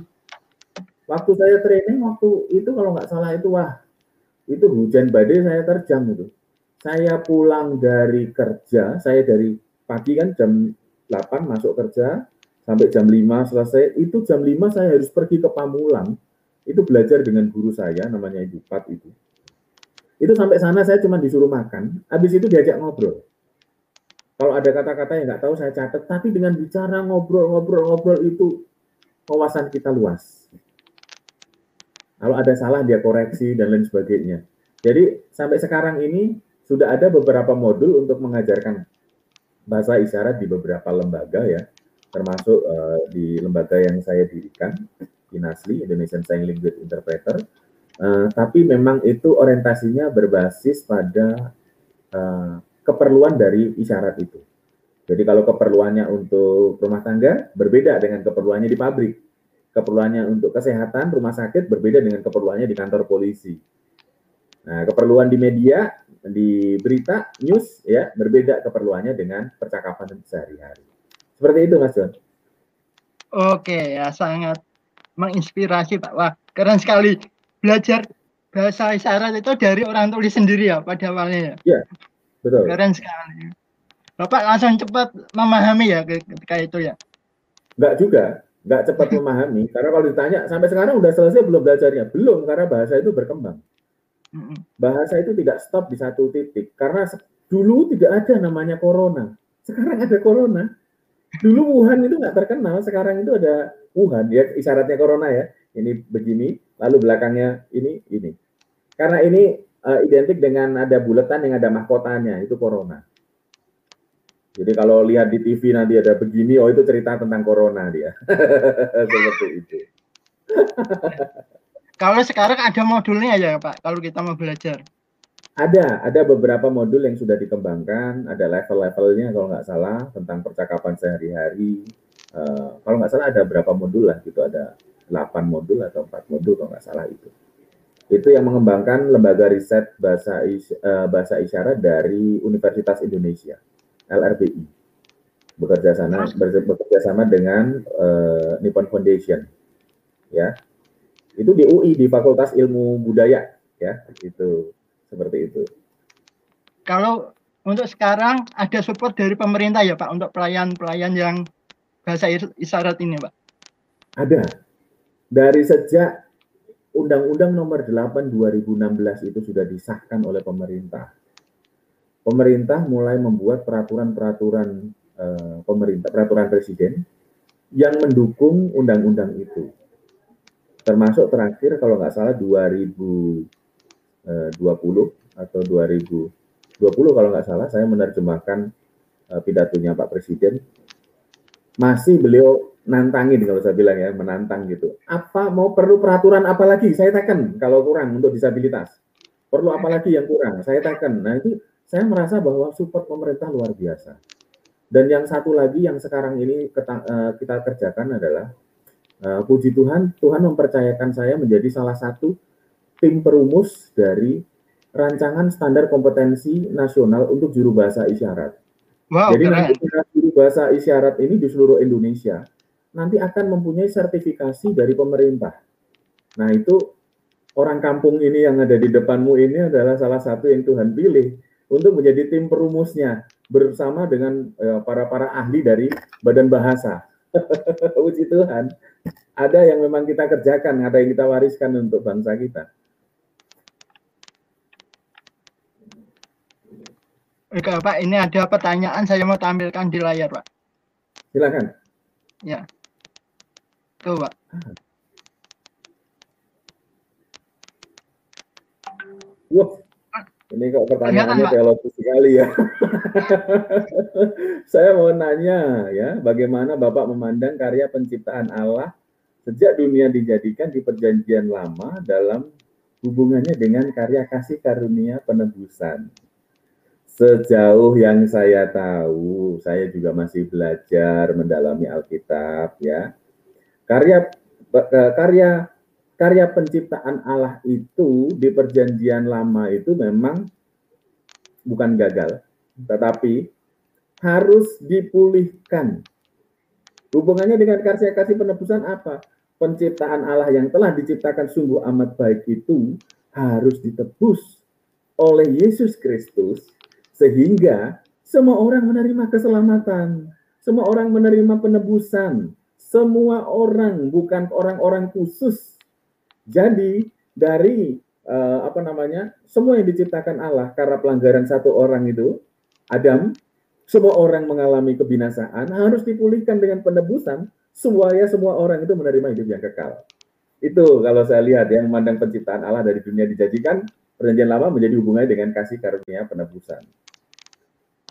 Speaker 2: Waktu saya training, waktu itu kalau nggak salah itu wah, itu hujan badai saya terjam itu saya pulang dari kerja, saya dari pagi kan jam 8 masuk kerja, sampai jam 5 selesai, itu jam 5 saya harus pergi ke Pamulang, itu belajar dengan guru saya, namanya Ibu Pat itu. Itu sampai sana saya cuma disuruh makan, habis itu diajak ngobrol. Kalau ada kata-kata yang nggak tahu saya catat, tapi dengan bicara ngobrol-ngobrol-ngobrol itu wawasan kita luas. Kalau ada salah dia koreksi dan lain sebagainya. Jadi sampai sekarang ini sudah ada beberapa modul untuk mengajarkan bahasa isyarat di beberapa lembaga ya, termasuk uh, di lembaga yang saya dirikan, INASLI, Indonesian Sign Language Interpreter. Uh, tapi memang itu orientasinya berbasis pada uh, keperluan dari isyarat itu. Jadi kalau keperluannya untuk rumah tangga berbeda dengan keperluannya di pabrik. Keperluannya untuk kesehatan rumah sakit berbeda dengan keperluannya di kantor polisi. Nah, keperluan di media di berita news ya berbeda keperluannya dengan percakapan sehari-hari. Seperti itu Mas John.
Speaker 1: Oke ya sangat menginspirasi Pak. Wah keren sekali belajar bahasa isyarat itu dari orang tulis sendiri ya pada awalnya ya.
Speaker 2: Iya betul.
Speaker 1: Keren sekali. Bapak langsung cepat memahami ya ketika itu ya.
Speaker 2: Enggak juga, enggak cepat memahami. Karena kalau ditanya, sampai sekarang udah selesai belum belajarnya? Belum, karena bahasa itu berkembang. Bahasa itu tidak stop di satu titik. Karena dulu tidak ada namanya corona. Sekarang ada corona. Dulu Wuhan itu nggak terkenal, sekarang itu ada Wuhan. Ya isyaratnya corona ya. Ini begini, lalu belakangnya ini, ini. Karena ini uh, identik dengan ada buletan yang ada mahkotanya, itu corona. Jadi kalau lihat di TV nanti ada begini, oh itu cerita tentang corona dia. Seperti itu.
Speaker 1: kalau sekarang ada modulnya ya Pak, kalau kita mau belajar.
Speaker 2: Ada, ada beberapa modul yang sudah dikembangkan, ada level-levelnya kalau nggak salah tentang percakapan sehari-hari. Uh, kalau nggak salah ada berapa modul lah gitu, ada 8 modul atau 4 modul kalau nggak salah itu. Itu yang mengembangkan lembaga riset bahasa is, uh, bahasa isyarat dari Universitas Indonesia. LRBI bekerja sama bekerja sama dengan uh, Nippon Foundation ya itu di UI di Fakultas Ilmu Budaya ya itu seperti itu.
Speaker 1: Kalau untuk sekarang ada support dari pemerintah ya Pak untuk pelayan-pelayan yang bahasa isyarat ini Pak?
Speaker 2: Ada. Dari sejak Undang-Undang Nomor 8 2016 itu sudah disahkan oleh pemerintah. Pemerintah mulai membuat peraturan-peraturan uh, pemerintah, peraturan presiden yang mendukung undang-undang itu. Termasuk terakhir kalau nggak salah 2020 eh, atau 2020 kalau nggak salah saya menerjemahkan uh, pidatonya Pak Presiden. Masih beliau nantangin kalau saya bilang ya, menantang gitu. Apa mau perlu peraturan apa lagi? Saya tekan kalau kurang untuk disabilitas. Perlu apa lagi yang kurang? Saya tekan. Nah itu saya merasa bahwa support pemerintah luar biasa. Dan yang satu lagi yang sekarang ini eh, kita kerjakan adalah uh, puji Tuhan, Tuhan mempercayakan saya menjadi salah satu tim perumus dari rancangan standar kompetensi nasional untuk juru bahasa isyarat. Wow, Jadi keren. nanti juru bahasa isyarat ini di seluruh Indonesia nanti akan mempunyai sertifikasi dari pemerintah. Nah itu orang kampung ini yang ada di depanmu ini adalah salah satu yang Tuhan pilih untuk menjadi tim perumusnya bersama dengan uh, para para ahli dari Badan Bahasa. Puji Tuhan, ada yang memang kita kerjakan, ada yang kita wariskan untuk bangsa kita.
Speaker 1: Oke, Pak, ini ada pertanyaan saya mau tampilkan di layar, Pak.
Speaker 2: Silakan.
Speaker 1: Ya. Tuh, Pak.
Speaker 2: Wah, ini kok pertanyaannya teologis sekali ya. Saya mau nanya ya, bagaimana Bapak memandang karya penciptaan Allah sejak dunia dijadikan di perjanjian lama dalam hubungannya dengan karya kasih karunia penebusan. Sejauh yang saya tahu, saya juga masih belajar mendalami Alkitab ya. Karya karya karya penciptaan Allah itu di perjanjian lama itu memang bukan gagal, tetapi harus dipulihkan. Hubungannya dengan karya kasih penebusan apa? Penciptaan Allah yang telah diciptakan sungguh amat baik itu harus ditebus oleh Yesus Kristus sehingga semua orang menerima keselamatan, semua orang menerima penebusan, semua orang bukan orang-orang khusus jadi dari uh, apa namanya semua yang diciptakan Allah karena pelanggaran satu orang itu Adam, semua orang mengalami kebinasaan harus dipulihkan dengan penebusan supaya semua orang itu menerima hidup yang kekal. Itu kalau saya lihat yang memandang penciptaan Allah dari dunia dijanjikan perjanjian lama menjadi hubungannya dengan kasih karunia penebusan.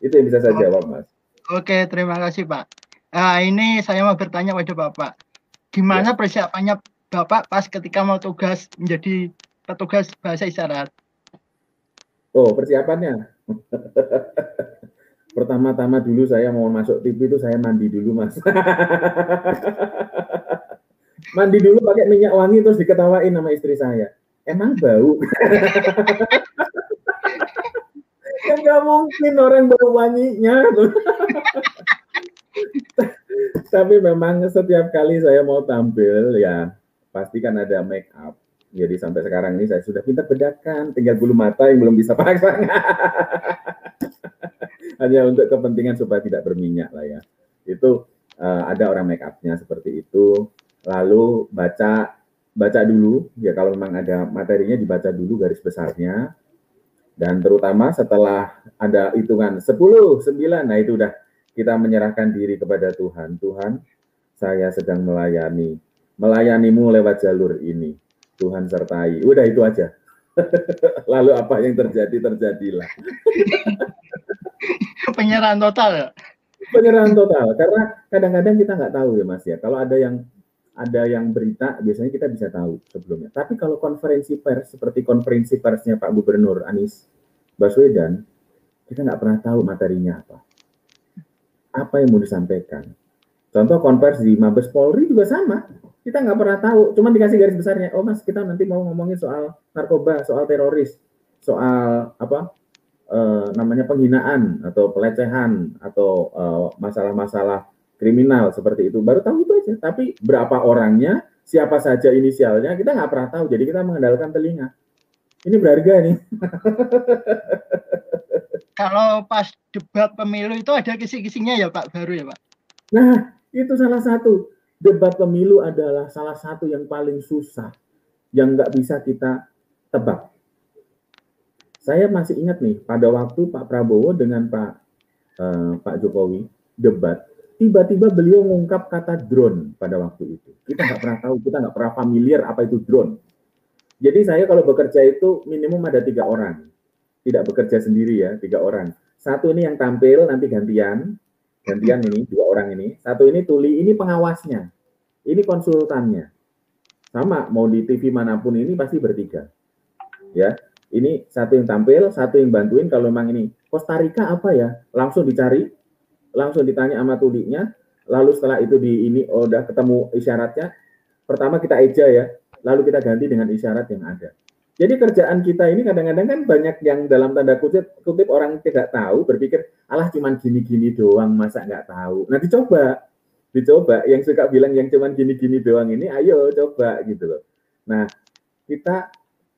Speaker 2: Itu yang bisa saya jawab, Mas.
Speaker 1: Oke, terima kasih, Pak. Nah, ini saya mau bertanya pada Bapak. Gimana ya. persiapannya Bapak pas ketika mau tugas menjadi petugas bahasa isyarat?
Speaker 2: Oh, persiapannya. Pertama-tama dulu saya mau masuk TV itu saya mandi dulu, Mas. mandi dulu pakai minyak wangi terus diketawain sama istri saya. Emang bau? kan nggak mungkin orang bau wanginya. Tapi memang setiap kali saya mau tampil ya pasti kan ada make up. Jadi sampai sekarang ini saya sudah pintar bedakan, tinggal bulu mata yang belum bisa pasang. Hanya untuk kepentingan supaya tidak berminyak lah ya. Itu uh, ada orang make upnya seperti itu. Lalu baca baca dulu ya kalau memang ada materinya dibaca dulu garis besarnya dan terutama setelah ada hitungan 10, 9, nah itu udah kita menyerahkan diri kepada Tuhan. Tuhan, saya sedang melayani. Melayanimu lewat jalur ini. Tuhan sertai. Udah itu aja. Lalu apa yang terjadi, terjadilah.
Speaker 1: Penyerahan total ya?
Speaker 2: Penyerahan total. Karena kadang-kadang kita nggak tahu ya Mas ya. Kalau ada yang ada yang berita, biasanya kita bisa tahu sebelumnya. Tapi kalau konferensi pers, seperti konferensi persnya Pak Gubernur Anies Baswedan, kita nggak pernah tahu materinya apa apa yang mau disampaikan. Contoh konversi Mabes Polri juga sama. Kita nggak pernah tahu, cuma dikasih garis besarnya. Oh mas, kita nanti mau ngomongin soal narkoba, soal teroris, soal apa e, namanya penghinaan atau pelecehan atau eh, masalah-masalah kriminal seperti itu. Baru tahu itu aja. Tapi berapa orangnya, siapa saja inisialnya, kita nggak pernah tahu. Jadi kita mengandalkan telinga. Ini berharga nih.
Speaker 1: kalau pas debat pemilu itu ada kisi-kisinya ya Pak baru ya Pak?
Speaker 2: Nah itu salah satu debat pemilu adalah salah satu yang paling susah yang nggak bisa kita tebak. Saya masih ingat nih pada waktu Pak Prabowo dengan Pak uh, Pak Jokowi debat, tiba-tiba beliau mengungkap kata drone pada waktu itu. Kita nggak pernah tahu, kita nggak pernah familiar apa itu drone. Jadi saya kalau bekerja itu minimum ada tiga orang tidak bekerja sendiri ya, tiga orang. Satu ini yang tampil nanti gantian, gantian ini dua orang ini. Satu ini tuli, ini pengawasnya, ini konsultannya. Sama mau di TV mana pun ini pasti bertiga. Ya, ini satu yang tampil, satu yang bantuin. Kalau memang ini Costa Rica apa ya, langsung dicari, langsung ditanya sama tulinya. Lalu setelah itu di ini oh, udah ketemu isyaratnya, pertama kita eja ya, lalu kita ganti dengan isyarat yang ada. Jadi kerjaan kita ini kadang-kadang kan banyak yang dalam tanda kutip, kutip orang tidak tahu berpikir alah cuman gini-gini doang masa nggak tahu. Nah dicoba, dicoba. Yang suka bilang yang cuman gini-gini doang ini, ayo coba gitu loh. Nah kita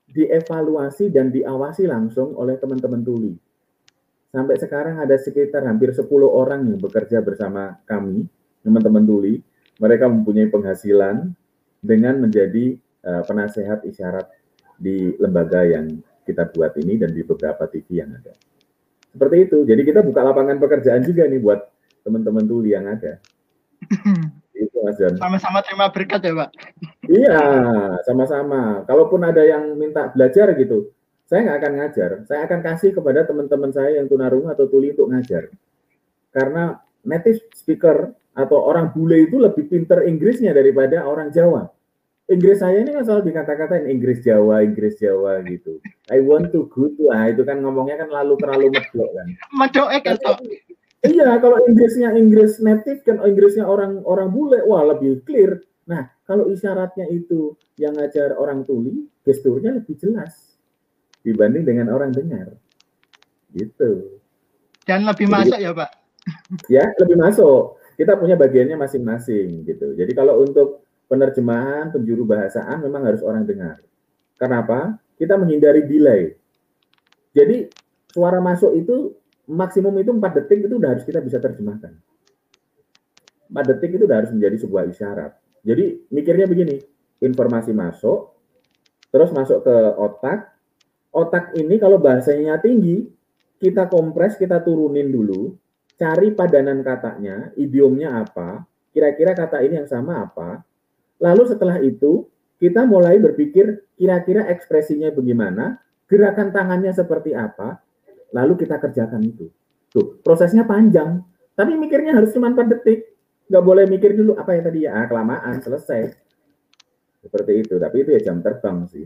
Speaker 2: dievaluasi dan diawasi langsung oleh teman-teman tuli. Sampai sekarang ada sekitar hampir 10 orang yang bekerja bersama kami, teman-teman tuli. Mereka mempunyai penghasilan dengan menjadi uh, penasehat isyarat di lembaga yang kita buat ini dan di beberapa TV yang ada. Seperti itu. Jadi kita buka lapangan pekerjaan juga nih buat teman-teman tuli yang ada.
Speaker 1: itu Mas. Sama-sama terima berkat ya Pak.
Speaker 2: Iya, sama-sama. Kalaupun ada yang minta belajar gitu, saya nggak akan ngajar. Saya akan kasih kepada teman-teman saya yang tunarungu atau tuli untuk ngajar. Karena native speaker atau orang bule itu lebih pinter Inggrisnya daripada orang Jawa. Inggris saya ini kan selalu dikata-katain Inggris Jawa, Inggris Jawa gitu. I want to go to, ah itu kan ngomongnya kan lalu terlalu medok kan.
Speaker 1: Medok kan
Speaker 2: Iya, kalau Inggrisnya Inggris native kan Inggrisnya orang orang bule, wah lebih clear. Nah, kalau isyaratnya itu yang ngajar orang tuli, gesturnya lebih jelas dibanding dengan orang dengar. Gitu.
Speaker 1: Dan lebih Jadi, masuk ya, Pak?
Speaker 2: Ya, lebih masuk. Kita punya bagiannya masing-masing gitu. Jadi kalau untuk penerjemahan, penjuru bahasaan memang harus orang dengar. Kenapa? Kita menghindari delay. Jadi suara masuk itu maksimum itu 4 detik itu udah harus kita bisa terjemahkan. 4 detik itu udah harus menjadi sebuah isyarat. Jadi mikirnya begini, informasi masuk, terus masuk ke otak. Otak ini kalau bahasanya tinggi, kita kompres, kita turunin dulu, cari padanan katanya, idiomnya apa, kira-kira kata ini yang sama apa, Lalu setelah itu kita mulai berpikir kira-kira ekspresinya bagaimana, gerakan tangannya seperti apa, lalu kita kerjakan itu. Tuh, prosesnya panjang, tapi mikirnya harus cuma 4 detik. Nggak boleh mikir dulu apa yang tadi ya, ah, kelamaan, selesai. Seperti itu, tapi itu ya jam terbang sih.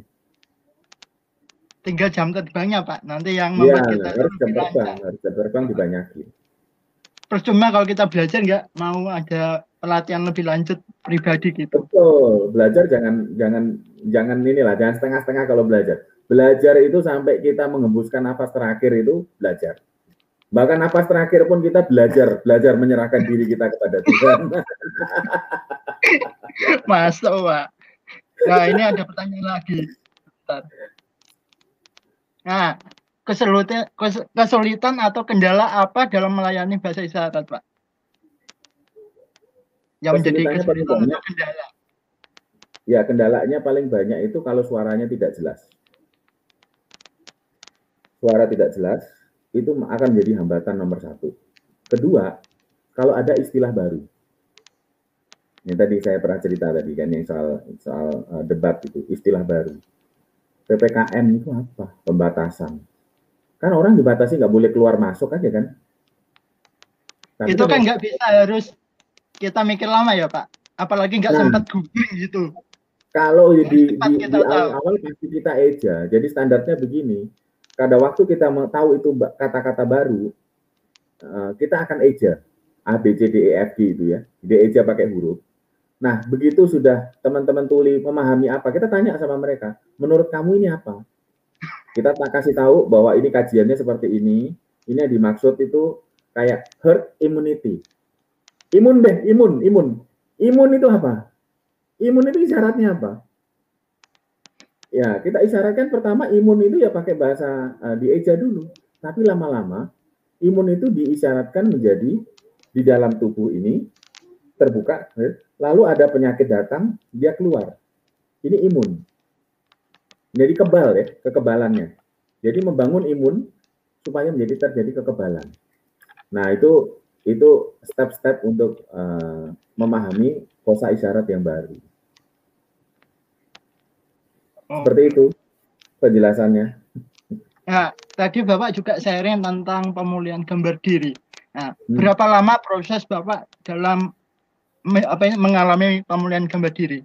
Speaker 1: Tinggal jam terbangnya Pak, nanti yang
Speaker 2: iya, membuat ya, kita harus jam terbang, harus jam terbang dibanyakin.
Speaker 1: Percuma kalau kita belajar nggak mau ada pelatihan lebih lanjut pribadi gitu.
Speaker 2: Betul, belajar jangan jangan jangan inilah, jangan setengah-setengah kalau belajar. Belajar itu sampai kita mengembuskan nafas terakhir itu belajar. Bahkan nafas terakhir pun kita belajar, belajar menyerahkan diri kita kepada Tuhan.
Speaker 1: Masuk, Pak. Nah, ini ada pertanyaan lagi. Nah, kesulitan, kesulitan atau kendala apa dalam melayani bahasa isyarat, Pak? Yang menjadi kesulitan atau kendala?
Speaker 2: Ya, kendalanya paling banyak itu kalau suaranya tidak jelas. Suara tidak jelas itu akan menjadi hambatan nomor satu. Kedua, kalau ada istilah baru. Yang tadi saya pernah cerita tadi kan yang soal soal uh, debat itu istilah baru. PPKM itu apa? Pembatasan. Kan orang dibatasi nggak boleh keluar masuk aja kan?
Speaker 1: Tapi itu kan nggak bisa harus kita mikir lama ya Pak. Apalagi nggak nah, sempat googling gitu.
Speaker 2: Kalau di, di, di awal-awal pasti kita eja. Jadi standarnya begini. Pada waktu kita tahu itu kata-kata baru, uh, kita akan eja. A, B, C, D, E, F, G itu ya. Dia eja pakai huruf. Nah, begitu sudah teman-teman tuli memahami apa, kita tanya sama mereka, menurut kamu ini apa? Kita tak kasih tahu bahwa ini kajiannya seperti ini, ini yang dimaksud itu kayak herd immunity. Imun deh, imun, imun. Imun itu apa? Imun itu isyaratnya apa? Ya, kita isyaratkan pertama imun itu ya pakai bahasa uh, dieja dulu. Tapi lama-lama imun itu diisyaratkan menjadi di dalam tubuh ini terbuka, lalu ada penyakit datang, dia keluar. Ini imun. Jadi kebal ya, kekebalannya. Jadi membangun imun supaya menjadi terjadi kekebalan. Nah itu itu step-step untuk uh, memahami kosa isyarat yang baru. Oh. Seperti itu penjelasannya.
Speaker 1: Nah, tadi Bapak juga sharing tentang pemulihan gambar diri. Nah, hmm. berapa lama proses Bapak dalam apa ini, mengalami pemulihan gambar diri?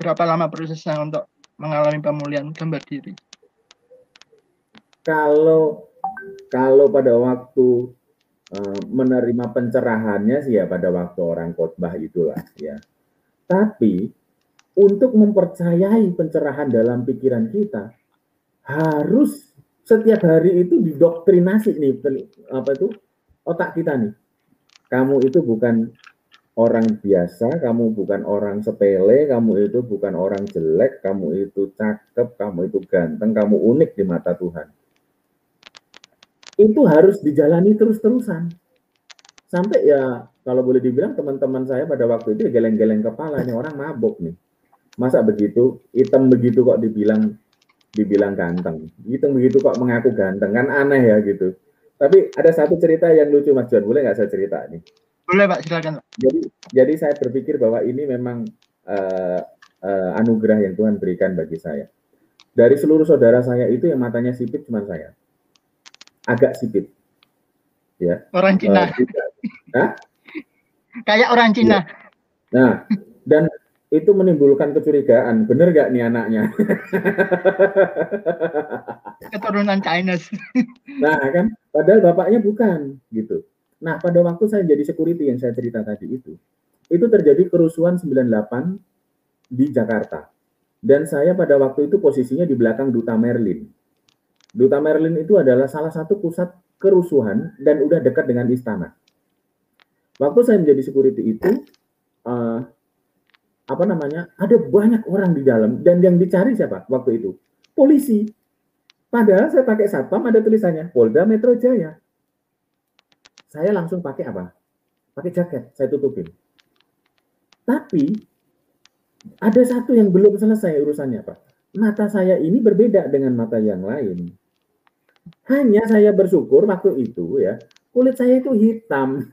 Speaker 1: Berapa lama prosesnya untuk mengalami pemulihan gambar diri?
Speaker 2: Kalau kalau pada waktu menerima pencerahannya sih ya pada waktu orang khotbah itulah ya. Tapi untuk mempercayai pencerahan dalam pikiran kita harus setiap hari itu didoktrinasi nih apa itu otak kita nih. Kamu itu bukan orang biasa, kamu bukan orang sepele, kamu itu bukan orang jelek, kamu itu cakep, kamu itu ganteng, kamu unik di mata Tuhan. Itu harus dijalani terus-terusan. Sampai ya kalau boleh dibilang teman-teman saya pada waktu itu ya geleng-geleng kepala ini orang mabuk nih. Masa begitu, hitam begitu kok dibilang dibilang ganteng. Hitam begitu kok mengaku ganteng kan aneh ya gitu. Tapi ada satu cerita yang lucu Mas John, boleh nggak saya cerita nih?
Speaker 1: Boleh Pak, silakan.
Speaker 2: Jadi, jadi saya berpikir bahwa ini memang uh, uh, anugerah yang Tuhan berikan bagi saya. Dari seluruh saudara saya itu yang matanya sipit cuma saya. Agak sipit.
Speaker 1: Ya. Orang Cina. Uh, Kayak orang Cina. Ya.
Speaker 2: Nah, dan itu menimbulkan kecurigaan. Bener gak nih anaknya?
Speaker 1: Keturunan Chinese.
Speaker 2: nah, kan padahal bapaknya bukan gitu. Nah, pada waktu saya jadi security yang saya cerita tadi itu, itu terjadi kerusuhan 98 di Jakarta. Dan saya pada waktu itu posisinya di belakang Duta Merlin. Duta Merlin itu adalah salah satu pusat kerusuhan dan udah dekat dengan istana. Waktu saya menjadi security itu, uh, apa namanya, ada banyak orang di dalam dan yang dicari siapa waktu itu? Polisi. Padahal saya pakai satpam ada tulisannya Polda Metro Jaya saya langsung pakai apa? Pakai jaket, saya tutupin. Tapi ada satu yang belum selesai urusannya, Pak. Mata saya ini berbeda dengan mata yang lain. Hanya saya bersyukur waktu itu ya, kulit saya itu hitam.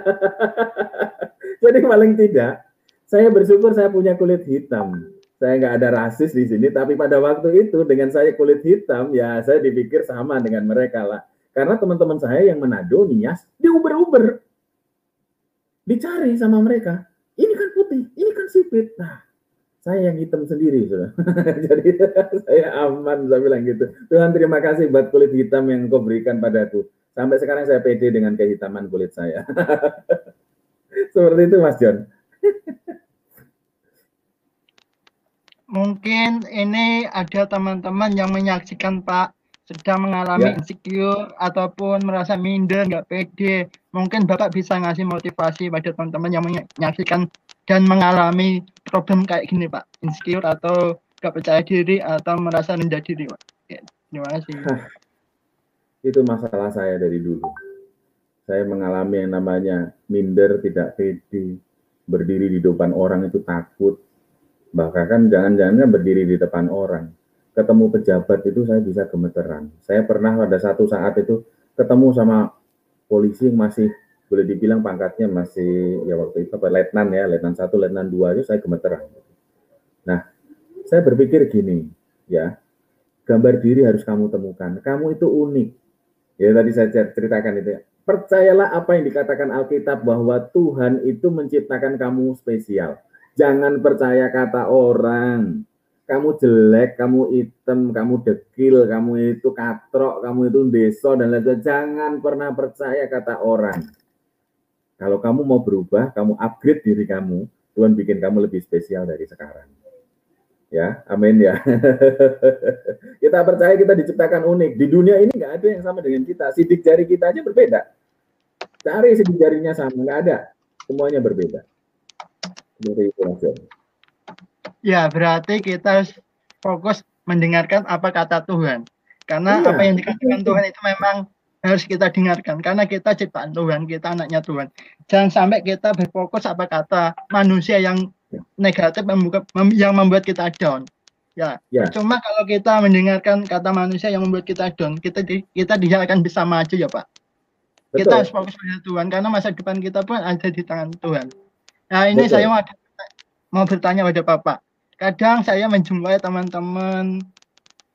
Speaker 2: Jadi paling tidak, saya bersyukur saya punya kulit hitam. Saya nggak ada rasis di sini, tapi pada waktu itu dengan saya kulit hitam, ya saya dipikir sama dengan mereka lah. Karena teman-teman saya yang Manado, Nias, diuber-uber. Dicari sama mereka. Ini kan putih, ini kan sipit. Nah, saya yang hitam sendiri. Sudah. Jadi saya aman, saya bilang gitu. Tuhan terima kasih buat kulit hitam yang kau berikan padaku. Sampai sekarang saya pede dengan kehitaman kulit saya. Seperti itu Mas John.
Speaker 1: Mungkin ini ada teman-teman yang menyaksikan Pak sedang mengalami yeah. insecure ataupun merasa minder, nggak pede, mungkin Bapak bisa ngasih motivasi pada teman-teman yang menyaksikan dan mengalami problem kayak gini Pak, insecure atau nggak percaya diri atau merasa rendah diri Pak. Ya, terima kasih.
Speaker 2: Itu masalah saya dari dulu. Saya mengalami yang namanya minder, tidak pede, berdiri di depan orang itu takut. Bahkan kan jangan-jangan berdiri di depan orang. Ketemu pejabat itu saya bisa gemeteran. Saya pernah pada satu saat itu ketemu sama polisi yang masih boleh dibilang pangkatnya masih ya waktu itu apa letnan ya, letnan satu, letnan dua itu saya gemeteran. Nah, saya berpikir gini, ya, gambar diri harus kamu temukan. Kamu itu unik. Ya tadi saya ceritakan itu ya. Percayalah apa yang dikatakan Alkitab bahwa Tuhan itu menciptakan kamu spesial. Jangan percaya kata orang. Kamu jelek, kamu hitam, kamu dekil, kamu itu katrok, kamu itu deso dan lain-lain. Jangan pernah percaya kata orang kalau kamu mau berubah, kamu upgrade diri kamu, Tuhan bikin kamu lebih spesial dari sekarang. Ya, amin ya. kita percaya kita diciptakan unik. Di dunia ini nggak ada yang sama dengan kita. Sidik jari kita aja berbeda. Cari sidik jarinya sama, nggak ada. Semuanya berbeda. Itu
Speaker 1: Ya, berarti kita fokus mendengarkan apa kata Tuhan. Karena iya. apa yang dikatakan Tuhan itu memang harus kita dengarkan karena kita ciptaan Tuhan, kita anaknya Tuhan. Jangan sampai kita berfokus apa kata manusia yang negatif membuka, yang membuat kita down. Ya, ya. cuma kalau kita mendengarkan kata manusia yang membuat kita down, kita kita tidak akan bisa maju ya Pak. Betul. Kita harus fokus pada Tuhan karena masa depan kita pun ada di tangan Tuhan. Nah ini Betul. saya mau, mau bertanya pada Bapak. Kadang saya menjumpai teman-teman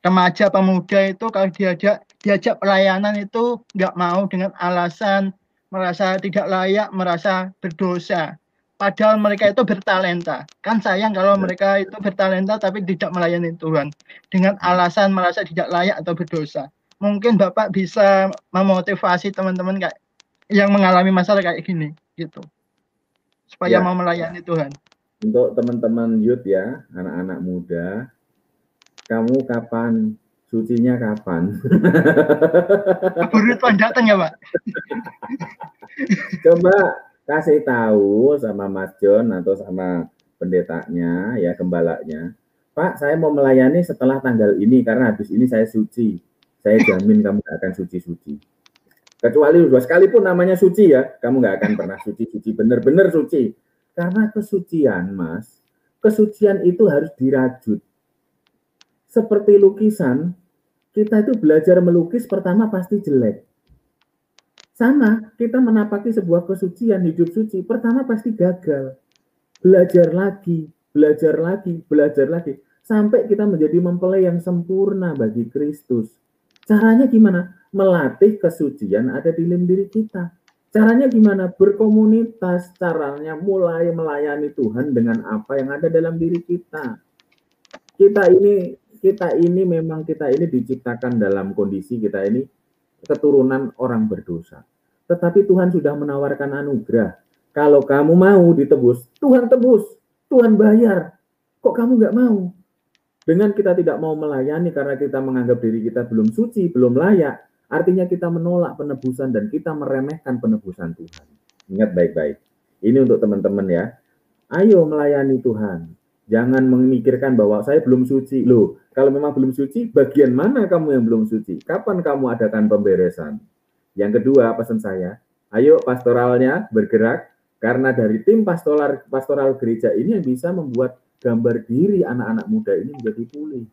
Speaker 1: remaja pemuda itu kalau diajak diajak pelayanan itu nggak mau dengan alasan merasa tidak layak, merasa berdosa. Padahal mereka itu bertalenta. Kan sayang kalau ya. mereka itu bertalenta tapi tidak melayani Tuhan. Dengan alasan merasa tidak layak atau berdosa. Mungkin Bapak bisa memotivasi teman-teman kayak yang mengalami masalah kayak gini gitu. Supaya ya. mau melayani Tuhan.
Speaker 2: Untuk teman-teman youth ya, anak-anak muda, kamu kapan Sucinya kapan?
Speaker 1: Keburu Tuhan datang ya, Pak.
Speaker 2: Coba kasih tahu sama Mas John atau sama pendetanya, ya gembalanya. Pak, saya mau melayani setelah tanggal ini karena habis ini saya suci. Saya jamin kamu gak akan suci-suci. Kecuali dua sekalipun namanya suci ya, kamu gak akan pernah suci-suci, benar-benar suci. Karena kesucian, Mas, kesucian itu harus dirajut. Seperti lukisan, kita itu belajar melukis pertama pasti jelek. Sama, kita menapaki sebuah kesucian hidup suci, pertama pasti gagal. Belajar lagi, belajar lagi, belajar lagi. Sampai kita menjadi mempelai yang sempurna bagi Kristus. Caranya gimana? Melatih kesucian ada di dalam diri kita. Caranya gimana? Berkomunitas, caranya mulai melayani Tuhan dengan apa yang ada dalam diri kita. Kita ini kita ini memang kita ini diciptakan dalam kondisi kita ini keturunan orang berdosa. Tetapi Tuhan sudah menawarkan anugerah. Kalau kamu mau ditebus, Tuhan tebus, Tuhan bayar. Kok kamu nggak mau? Dengan kita tidak mau melayani karena kita menganggap diri kita belum suci, belum layak, artinya kita menolak penebusan dan kita meremehkan penebusan Tuhan. Ingat baik-baik. Ini untuk teman-teman ya. Ayo melayani Tuhan. Jangan memikirkan bahwa saya belum suci. Loh, kalau memang belum suci, bagian mana kamu yang belum suci? Kapan kamu adakan pemberesan? Yang kedua, pesan saya, ayo pastoralnya bergerak karena dari tim pastoral pastoral gereja ini yang bisa membuat gambar diri anak-anak muda ini menjadi pulih.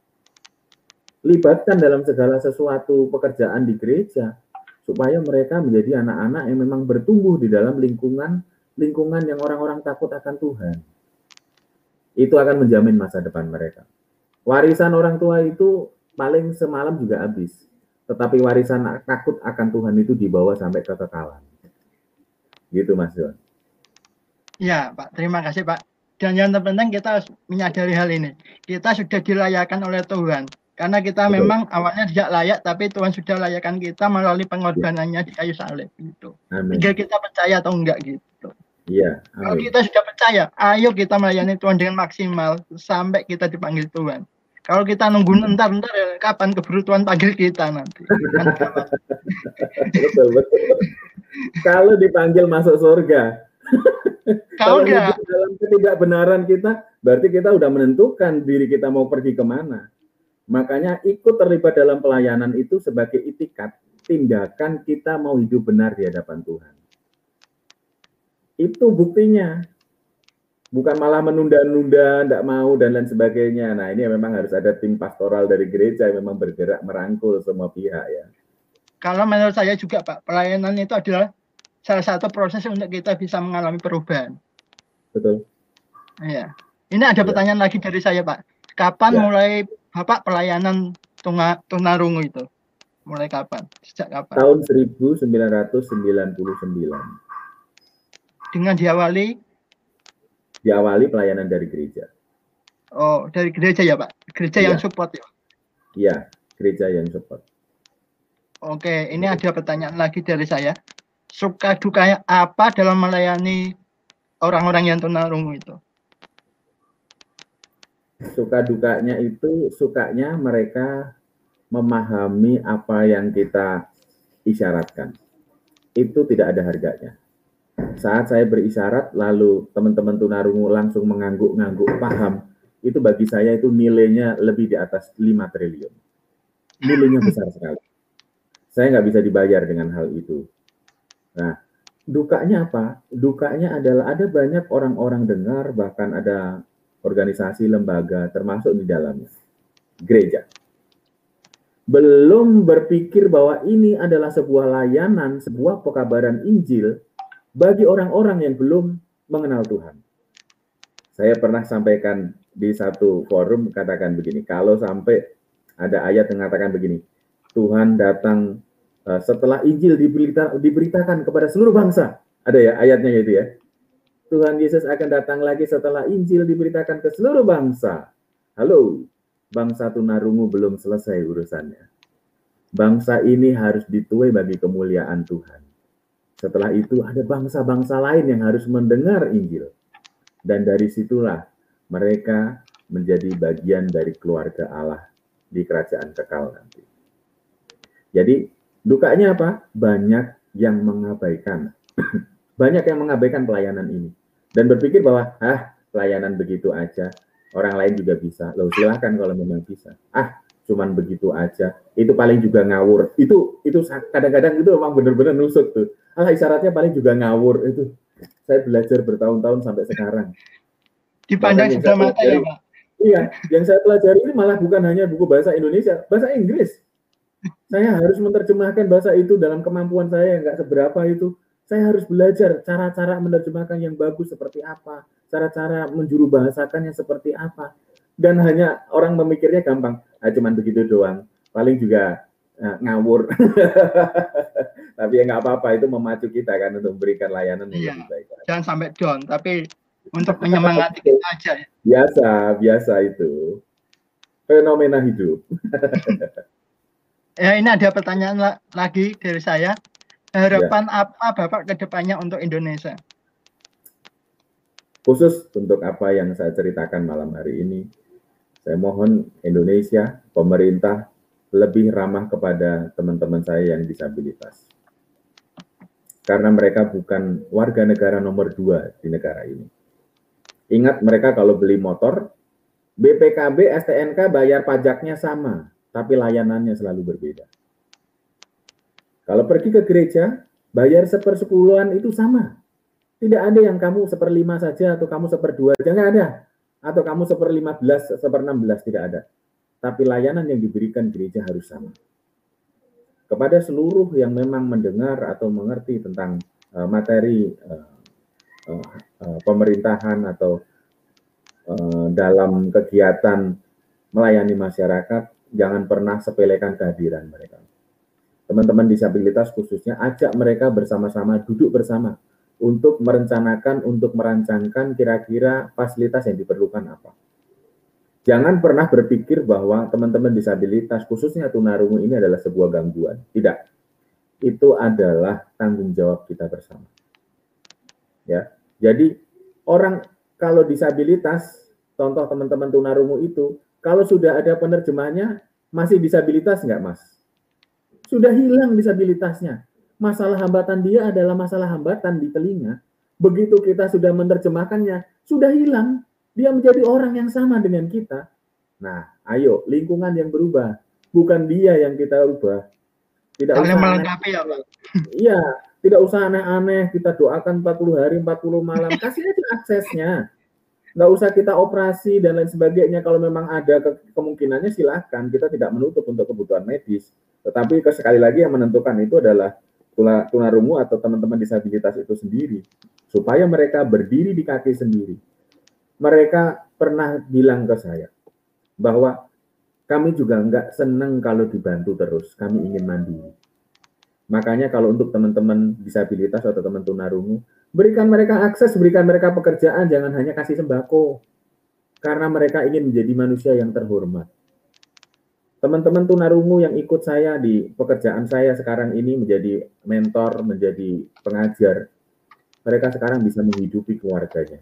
Speaker 2: Libatkan dalam segala sesuatu pekerjaan di gereja supaya mereka menjadi anak-anak yang memang bertumbuh di dalam lingkungan lingkungan yang orang-orang takut akan Tuhan itu akan menjamin masa depan mereka. Warisan orang tua itu paling semalam juga habis. Tetapi warisan takut akan Tuhan itu dibawa sampai kekekalan. Gitu Mas John.
Speaker 1: Ya Pak, terima kasih Pak. Dan yang terpenting kita harus menyadari hal ini. Kita sudah dilayakan oleh Tuhan. Karena kita Betul. memang awalnya tidak layak, tapi Tuhan sudah layakkan kita melalui pengorbanannya di kayu salib. Gitu. Tinggal kita percaya atau enggak gitu.
Speaker 2: Iya.
Speaker 1: Kalau kita sudah percaya, ayo kita melayani Tuhan dengan maksimal sampai kita dipanggil Tuhan. Kalau kita nunggu ntar ntar ya, kapan keburu Tuhan panggil kita nanti.
Speaker 2: betul betul. Kalau dipanggil masuk surga. Kalau dalam ketidakbenaran kita, berarti kita udah menentukan diri kita mau pergi ke mana. Makanya ikut terlibat dalam pelayanan itu sebagai itikat, tindakan kita mau hidup benar di hadapan Tuhan. Itu buktinya. bukan malah menunda-nunda, tidak mau dan lain sebagainya. Nah ini memang harus ada tim pastoral dari gereja yang memang bergerak merangkul semua pihak ya.
Speaker 1: Kalau menurut saya juga Pak, pelayanan itu adalah salah satu proses untuk kita bisa mengalami perubahan.
Speaker 2: Betul.
Speaker 1: Iya. Ini ada ya. pertanyaan lagi dari saya Pak. Kapan ya. mulai Bapak pelayanan tuna, tunarungu itu? Mulai kapan? Sejak kapan?
Speaker 2: Tahun 1999.
Speaker 1: Dengan diawali
Speaker 2: diawali pelayanan dari gereja.
Speaker 1: Oh, dari gereja ya, Pak? Gereja ya. yang support ya?
Speaker 2: Iya, gereja yang support.
Speaker 1: Oke, ini ada pertanyaan lagi dari saya. Suka dukanya apa dalam melayani orang-orang yang tunarungu itu?
Speaker 2: Suka dukanya itu, sukanya mereka memahami apa yang kita isyaratkan. Itu tidak ada harganya saat saya berisyarat lalu teman-teman tunarungu langsung mengangguk-ngangguk paham, itu bagi saya itu nilainya lebih di atas 5 triliun. Nilainya besar sekali. Saya nggak bisa dibayar dengan hal itu. Nah, dukanya apa? Dukanya adalah ada banyak orang-orang dengar, bahkan ada organisasi, lembaga, termasuk di dalamnya. Gereja. Belum berpikir bahwa ini adalah sebuah layanan, sebuah pekabaran Injil bagi orang-orang yang belum mengenal Tuhan. Saya pernah sampaikan di satu forum katakan begini, kalau sampai ada ayat yang mengatakan begini, Tuhan datang uh, setelah Injil diberita, diberitakan kepada seluruh bangsa. Ada ya ayatnya itu ya. Tuhan Yesus akan datang lagi setelah Injil diberitakan ke seluruh bangsa. Halo, bangsa tunarungu belum selesai urusannya. Bangsa ini harus dituai bagi kemuliaan Tuhan. Setelah itu ada bangsa-bangsa lain yang harus mendengar Injil. Dan dari situlah mereka menjadi bagian dari keluarga Allah di kerajaan kekal nanti. Jadi dukanya apa? Banyak yang mengabaikan. Banyak yang mengabaikan pelayanan ini. Dan berpikir bahwa, ah pelayanan begitu aja. Orang lain juga bisa. Loh silahkan kalau memang bisa. Ah cuman begitu aja. Itu paling juga ngawur. Itu itu kadang-kadang itu memang benar-benar nusuk tuh alah isyaratnya paling juga ngawur itu. Saya belajar bertahun-tahun sampai sekarang.
Speaker 1: Dipandang sebelah mata ya, Pak.
Speaker 2: Iya, yang saya pelajari ini malah bukan hanya buku bahasa Indonesia, bahasa Inggris. Saya harus menerjemahkan bahasa itu dalam kemampuan saya yang nggak seberapa itu. Saya harus belajar cara-cara menerjemahkan yang bagus seperti apa, cara-cara menjuru bahasakannya seperti apa. Dan hanya orang memikirnya gampang, ah, cuman begitu doang. Paling juga uh, ngawur. tapi ya nggak apa-apa itu memacu kita kan untuk memberikan layanan yang iya. lebih baik.
Speaker 1: Jangan sampai down, tapi untuk menyemangati kita aja. Ya.
Speaker 2: Biasa, biasa itu fenomena hidup.
Speaker 1: ya ini ada pertanyaan la lagi dari saya. Harapan ya. apa Bapak ke depannya untuk Indonesia?
Speaker 2: Khusus untuk apa yang saya ceritakan malam hari ini, saya mohon Indonesia, pemerintah lebih ramah kepada teman-teman saya yang disabilitas. Karena mereka bukan warga negara nomor dua di negara ini. Ingat mereka kalau beli motor, BPKB, STNK bayar pajaknya sama, tapi layanannya selalu berbeda. Kalau pergi ke gereja, bayar sepersepuluhan itu sama. Tidak ada yang kamu seperlima saja atau kamu seperdua, jangan ada. Atau kamu seperlima belas, seperenam belas, tidak ada tapi layanan yang diberikan gereja harus sama. Kepada seluruh yang memang mendengar atau mengerti tentang uh, materi uh, uh, pemerintahan atau dalam kegiatan melayani masyarakat, jangan pernah sepelekan kehadiran mereka. Teman-teman disabilitas khususnya ajak mereka bersama-sama duduk bersama untuk merencanakan, untuk merancangkan kira-kira fasilitas yang diperlukan apa Jangan pernah berpikir bahwa teman-teman disabilitas, khususnya tunarungu ini adalah sebuah gangguan. Tidak. Itu adalah tanggung jawab kita bersama. Ya. Jadi orang kalau disabilitas, contoh teman-teman tunarungu itu, kalau sudah ada penerjemahnya, masih disabilitas nggak, Mas? Sudah hilang disabilitasnya. Masalah hambatan dia adalah masalah hambatan di telinga. Begitu kita sudah menerjemahkannya, sudah hilang dia menjadi orang yang sama dengan kita. Nah, ayo lingkungan yang berubah, bukan dia yang kita ubah.
Speaker 1: Tidak usah melengkapi ya, Pak.
Speaker 2: Iya, tidak usah aneh-aneh, kita doakan 40 hari, 40 malam, kasih aja aksesnya. nggak usah kita operasi dan lain sebagainya. Kalau memang ada ke kemungkinannya silahkan, kita tidak menutup untuk kebutuhan medis. Tetapi sekali lagi yang menentukan itu adalah tunarungu atau teman-teman disabilitas itu sendiri. Supaya mereka berdiri di kaki sendiri. Mereka pernah bilang ke saya bahwa kami juga nggak senang kalau dibantu terus, kami ingin mandiri. Makanya kalau untuk teman-teman disabilitas atau teman tunarungu, berikan mereka akses, berikan mereka pekerjaan, jangan hanya kasih sembako. Karena mereka ingin menjadi manusia yang terhormat. Teman-teman tunarungu yang ikut saya di pekerjaan saya sekarang ini menjadi mentor, menjadi pengajar, mereka sekarang bisa menghidupi keluarganya.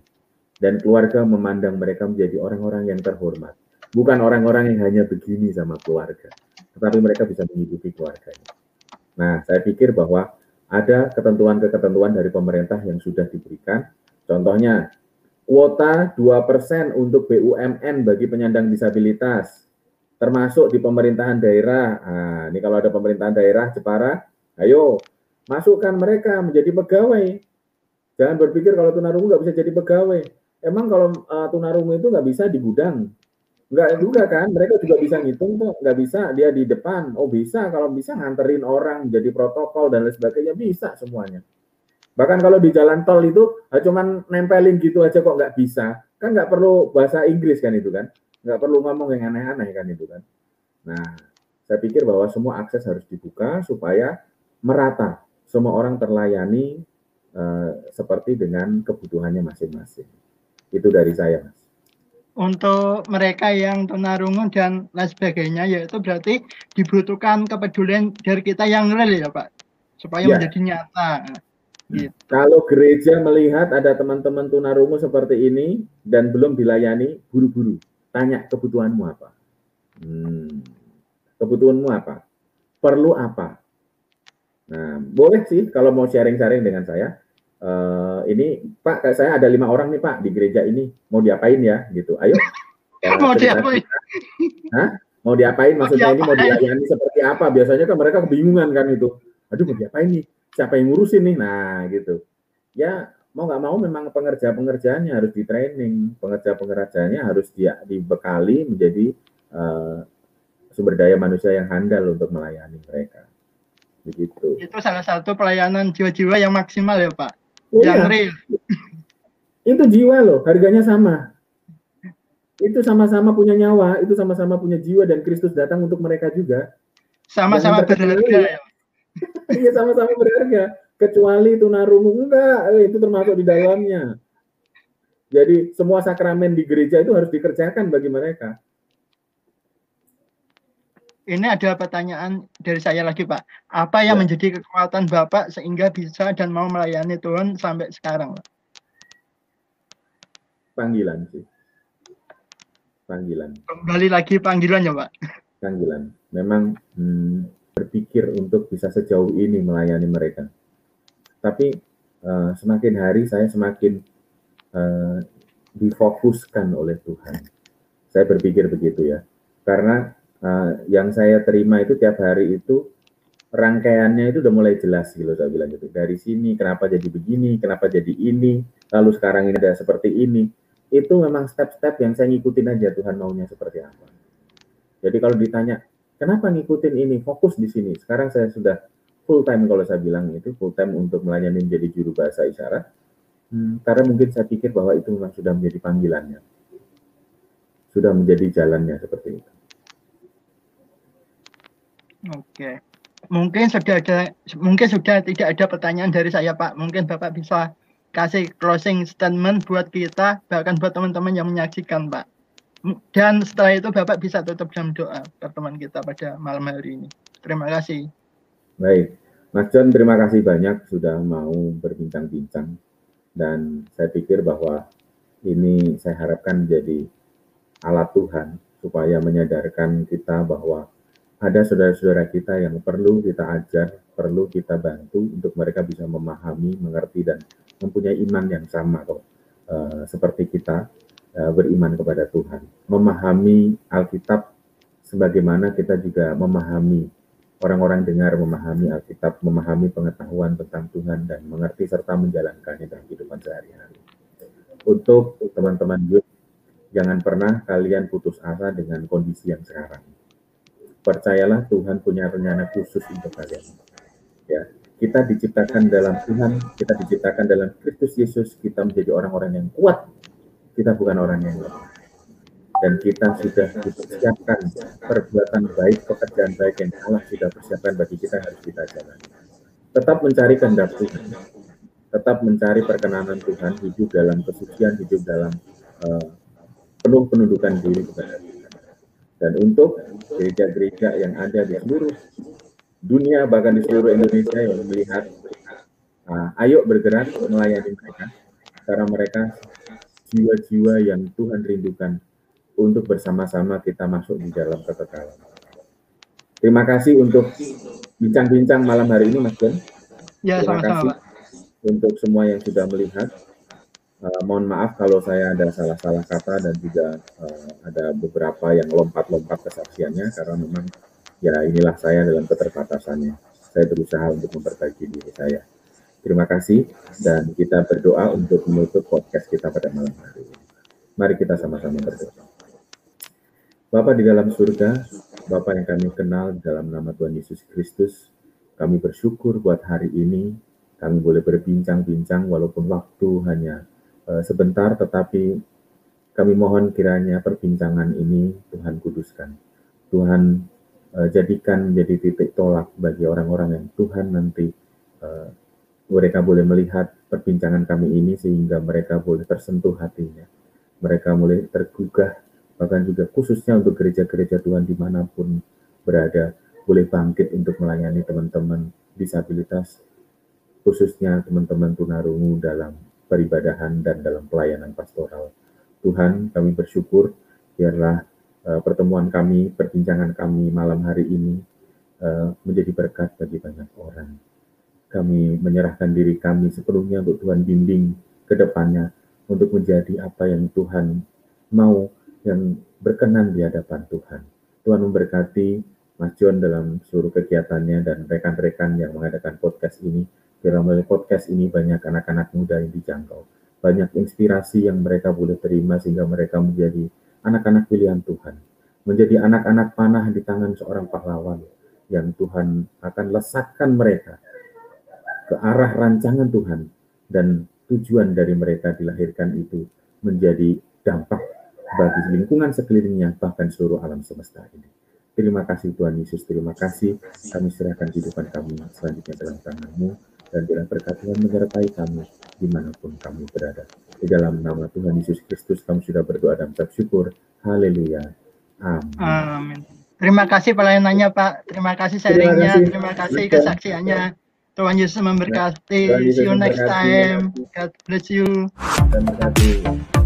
Speaker 2: Dan keluarga memandang mereka menjadi orang-orang yang terhormat. Bukan orang-orang yang hanya begini sama keluarga, tetapi mereka bisa menghidupi keluarganya. Nah, saya pikir bahwa ada ketentuan-ketentuan dari pemerintah yang sudah diberikan. Contohnya, kuota 2% untuk BUMN bagi penyandang disabilitas, termasuk di pemerintahan daerah. Nah, ini kalau ada pemerintahan daerah Jepara, ayo masukkan mereka menjadi pegawai. Jangan berpikir kalau tunarungu nggak bisa jadi pegawai. Emang kalau uh, tunarungu itu nggak bisa di gudang, Enggak juga kan, mereka juga bisa ngitung kok, nggak bisa dia di depan. Oh bisa, kalau bisa nganterin orang jadi protokol dan lain sebagainya, bisa semuanya. Bahkan kalau di jalan tol itu ah, cuman nempelin gitu aja kok nggak bisa. Kan nggak perlu bahasa Inggris kan itu kan. Nggak perlu ngomong yang aneh-aneh kan itu kan. Nah, saya pikir bahwa semua akses harus dibuka supaya merata. Semua orang terlayani uh, seperti dengan kebutuhannya masing-masing. Itu dari saya, Mas
Speaker 1: untuk mereka yang tunarungu dan lain sebagainya yaitu berarti dibutuhkan kepedulian dari kita yang real ya Pak supaya ya. menjadi nyata.
Speaker 2: Gitu. Kalau gereja melihat ada teman-teman tunarungu seperti ini dan belum dilayani, buru-buru tanya kebutuhanmu apa. Hmm, kebutuhanmu apa? Perlu apa? Nah, boleh sih kalau mau sharing-sharing dengan saya uh, ini Pak saya ada lima orang nih Pak di gereja ini. Mau diapain ya? Gitu. Ayo.
Speaker 1: Mau diapain?
Speaker 2: Hah? mau diapain? Maksudnya mau ini mau dilayani seperti apa? Biasanya kan mereka kebingungan kan itu. Aduh mau diapain nih? Siapa yang ngurusin nih? Nah gitu. Ya mau nggak mau memang pengerja pengerjaannya harus di training. Pengerja pengerjanya harus dia dibekali menjadi uh, sumber daya manusia yang handal untuk melayani mereka. Begitu.
Speaker 1: Itu salah satu pelayanan jiwa-jiwa yang maksimal ya Pak yang iya. real.
Speaker 2: Itu jiwa loh, harganya sama. Itu sama-sama punya nyawa, itu sama-sama punya jiwa dan Kristus datang untuk mereka juga.
Speaker 1: Sama-sama berharga ya.
Speaker 2: Iya sama-sama berharga. Kecuali tunarungu enggak, eh, itu termasuk di dalamnya. Jadi semua sakramen di gereja itu harus dikerjakan bagi mereka
Speaker 1: ini ada pertanyaan dari saya lagi Pak. Apa yang ya. menjadi kekuatan Bapak sehingga bisa dan mau melayani Tuhan sampai sekarang Pak?
Speaker 2: Panggilan sih. Panggilan.
Speaker 1: Kembali lagi panggilan ya Pak?
Speaker 2: Panggilan. Memang hmm, berpikir untuk bisa sejauh ini melayani mereka. Tapi uh, semakin hari saya semakin uh, difokuskan oleh Tuhan. Saya berpikir begitu ya. Karena uh, yang saya terima itu tiap hari itu rangkaiannya itu udah mulai jelas gitu saya bilang gitu. Dari sini kenapa jadi begini, kenapa jadi ini, lalu sekarang ini ada seperti ini. Itu memang step-step yang saya ngikutin aja Tuhan maunya seperti apa. Jadi kalau ditanya, kenapa ngikutin ini, fokus di sini. Sekarang saya sudah full time kalau saya bilang itu, full time untuk melayani menjadi juru bahasa isyarat. Hmm, karena mungkin saya pikir bahwa itu memang sudah menjadi panggilannya. Sudah menjadi jalannya seperti itu.
Speaker 1: Oke. Mungkin sudah ada mungkin sudah tidak ada pertanyaan dari saya Pak. Mungkin Bapak bisa kasih closing statement buat kita bahkan buat teman-teman yang menyaksikan Pak. Dan setelah itu Bapak bisa tutup jam doa pertemuan kita pada malam hari ini. Terima kasih.
Speaker 2: Baik. Mas John, terima kasih banyak sudah mau berbincang-bincang. Dan saya pikir bahwa ini saya harapkan menjadi alat Tuhan supaya menyadarkan kita bahwa ada saudara-saudara kita yang perlu kita ajar, perlu kita bantu untuk mereka bisa memahami, mengerti dan mempunyai iman yang sama kok uh, seperti kita uh, beriman kepada Tuhan. Memahami Alkitab sebagaimana kita juga memahami orang-orang dengar memahami Alkitab, memahami pengetahuan tentang Tuhan dan mengerti serta menjalankannya dalam kehidupan sehari-hari. untuk teman-teman jangan pernah kalian putus asa dengan kondisi yang sekarang. Percayalah Tuhan punya rencana khusus untuk kalian. Ya, kita diciptakan dalam Tuhan, kita diciptakan dalam Kristus Yesus, kita menjadi orang-orang yang kuat. Kita bukan orang yang lemah. Dan kita sudah dipersiapkan perbuatan baik, pekerjaan baik yang Allah sudah persiapkan bagi kita harus kita jalani. Tetap mencari kehendak Tuhan tetap mencari perkenanan Tuhan, hidup dalam kesucian, hidup dalam uh, penuh penundukan diri kepada Tuhan. Dan untuk gereja-gereja yang ada di seluruh dunia, bahkan di seluruh Indonesia yang melihat, uh, ayo bergerak melayani mereka, karena mereka jiwa-jiwa yang Tuhan rindukan untuk bersama-sama kita masuk di dalam kekekalan. Terima kasih untuk bincang-bincang malam hari ini, Mas John.
Speaker 1: Ya,
Speaker 2: Terima
Speaker 1: sama-sama,
Speaker 2: kasih untuk semua yang sudah melihat. Uh, mohon maaf kalau saya ada salah-salah kata dan juga uh, ada beberapa yang lompat-lompat kesaksiannya karena memang ya inilah saya dalam keterbatasannya. Saya berusaha untuk memperbaiki diri saya. Terima kasih dan kita berdoa untuk menutup podcast kita pada malam hari ini. Mari kita sama-sama berdoa. Bapak di dalam surga, Bapak yang kami kenal dalam nama Tuhan Yesus Kristus, kami bersyukur buat hari ini kami boleh berbincang-bincang walaupun waktu hanya sebentar, tetapi kami mohon kiranya perbincangan ini Tuhan kuduskan. Tuhan uh, jadikan menjadi titik tolak bagi orang-orang yang Tuhan nanti uh, mereka boleh melihat perbincangan kami ini sehingga mereka boleh tersentuh hatinya. Mereka boleh tergugah, bahkan juga khususnya untuk gereja-gereja Tuhan di mana pun berada, boleh bangkit untuk melayani teman-teman disabilitas, khususnya teman-teman tunarungu dalam peribadahan dan dalam pelayanan pastoral. Tuhan, kami bersyukur biarlah uh, pertemuan kami, perbincangan kami malam hari ini uh, menjadi berkat bagi banyak orang. Kami menyerahkan diri kami sepenuhnya untuk Tuhan bimbing ke depannya untuk menjadi apa yang Tuhan mau yang berkenan di hadapan Tuhan. Tuhan memberkati Mas John dalam seluruh kegiatannya dan rekan-rekan yang mengadakan podcast ini dalam melalui podcast ini banyak anak-anak muda yang dijangkau. Banyak inspirasi yang mereka boleh terima sehingga mereka menjadi anak-anak pilihan Tuhan. Menjadi anak-anak panah di tangan seorang pahlawan yang Tuhan akan lesakkan mereka ke arah rancangan Tuhan dan tujuan dari mereka dilahirkan itu menjadi dampak bagi lingkungan sekelilingnya bahkan seluruh alam semesta ini. Terima kasih Tuhan Yesus, terima kasih kami serahkan kehidupan kami selanjutnya dalam tanganmu dan bilang berkat Tuhan menyertai kami di mana pun kami berada. Di dalam nama Tuhan Yesus Kristus kami sudah berdoa dan mengucap syukur. Haleluya. Amin.
Speaker 1: Amin. Terima kasih pelayanannya Pak. Terima kasih sharingnya. Terima kasih kesaksiannya. Tuhan Yesus memberkati. See you next time. God bless you.
Speaker 2: Terima kasih.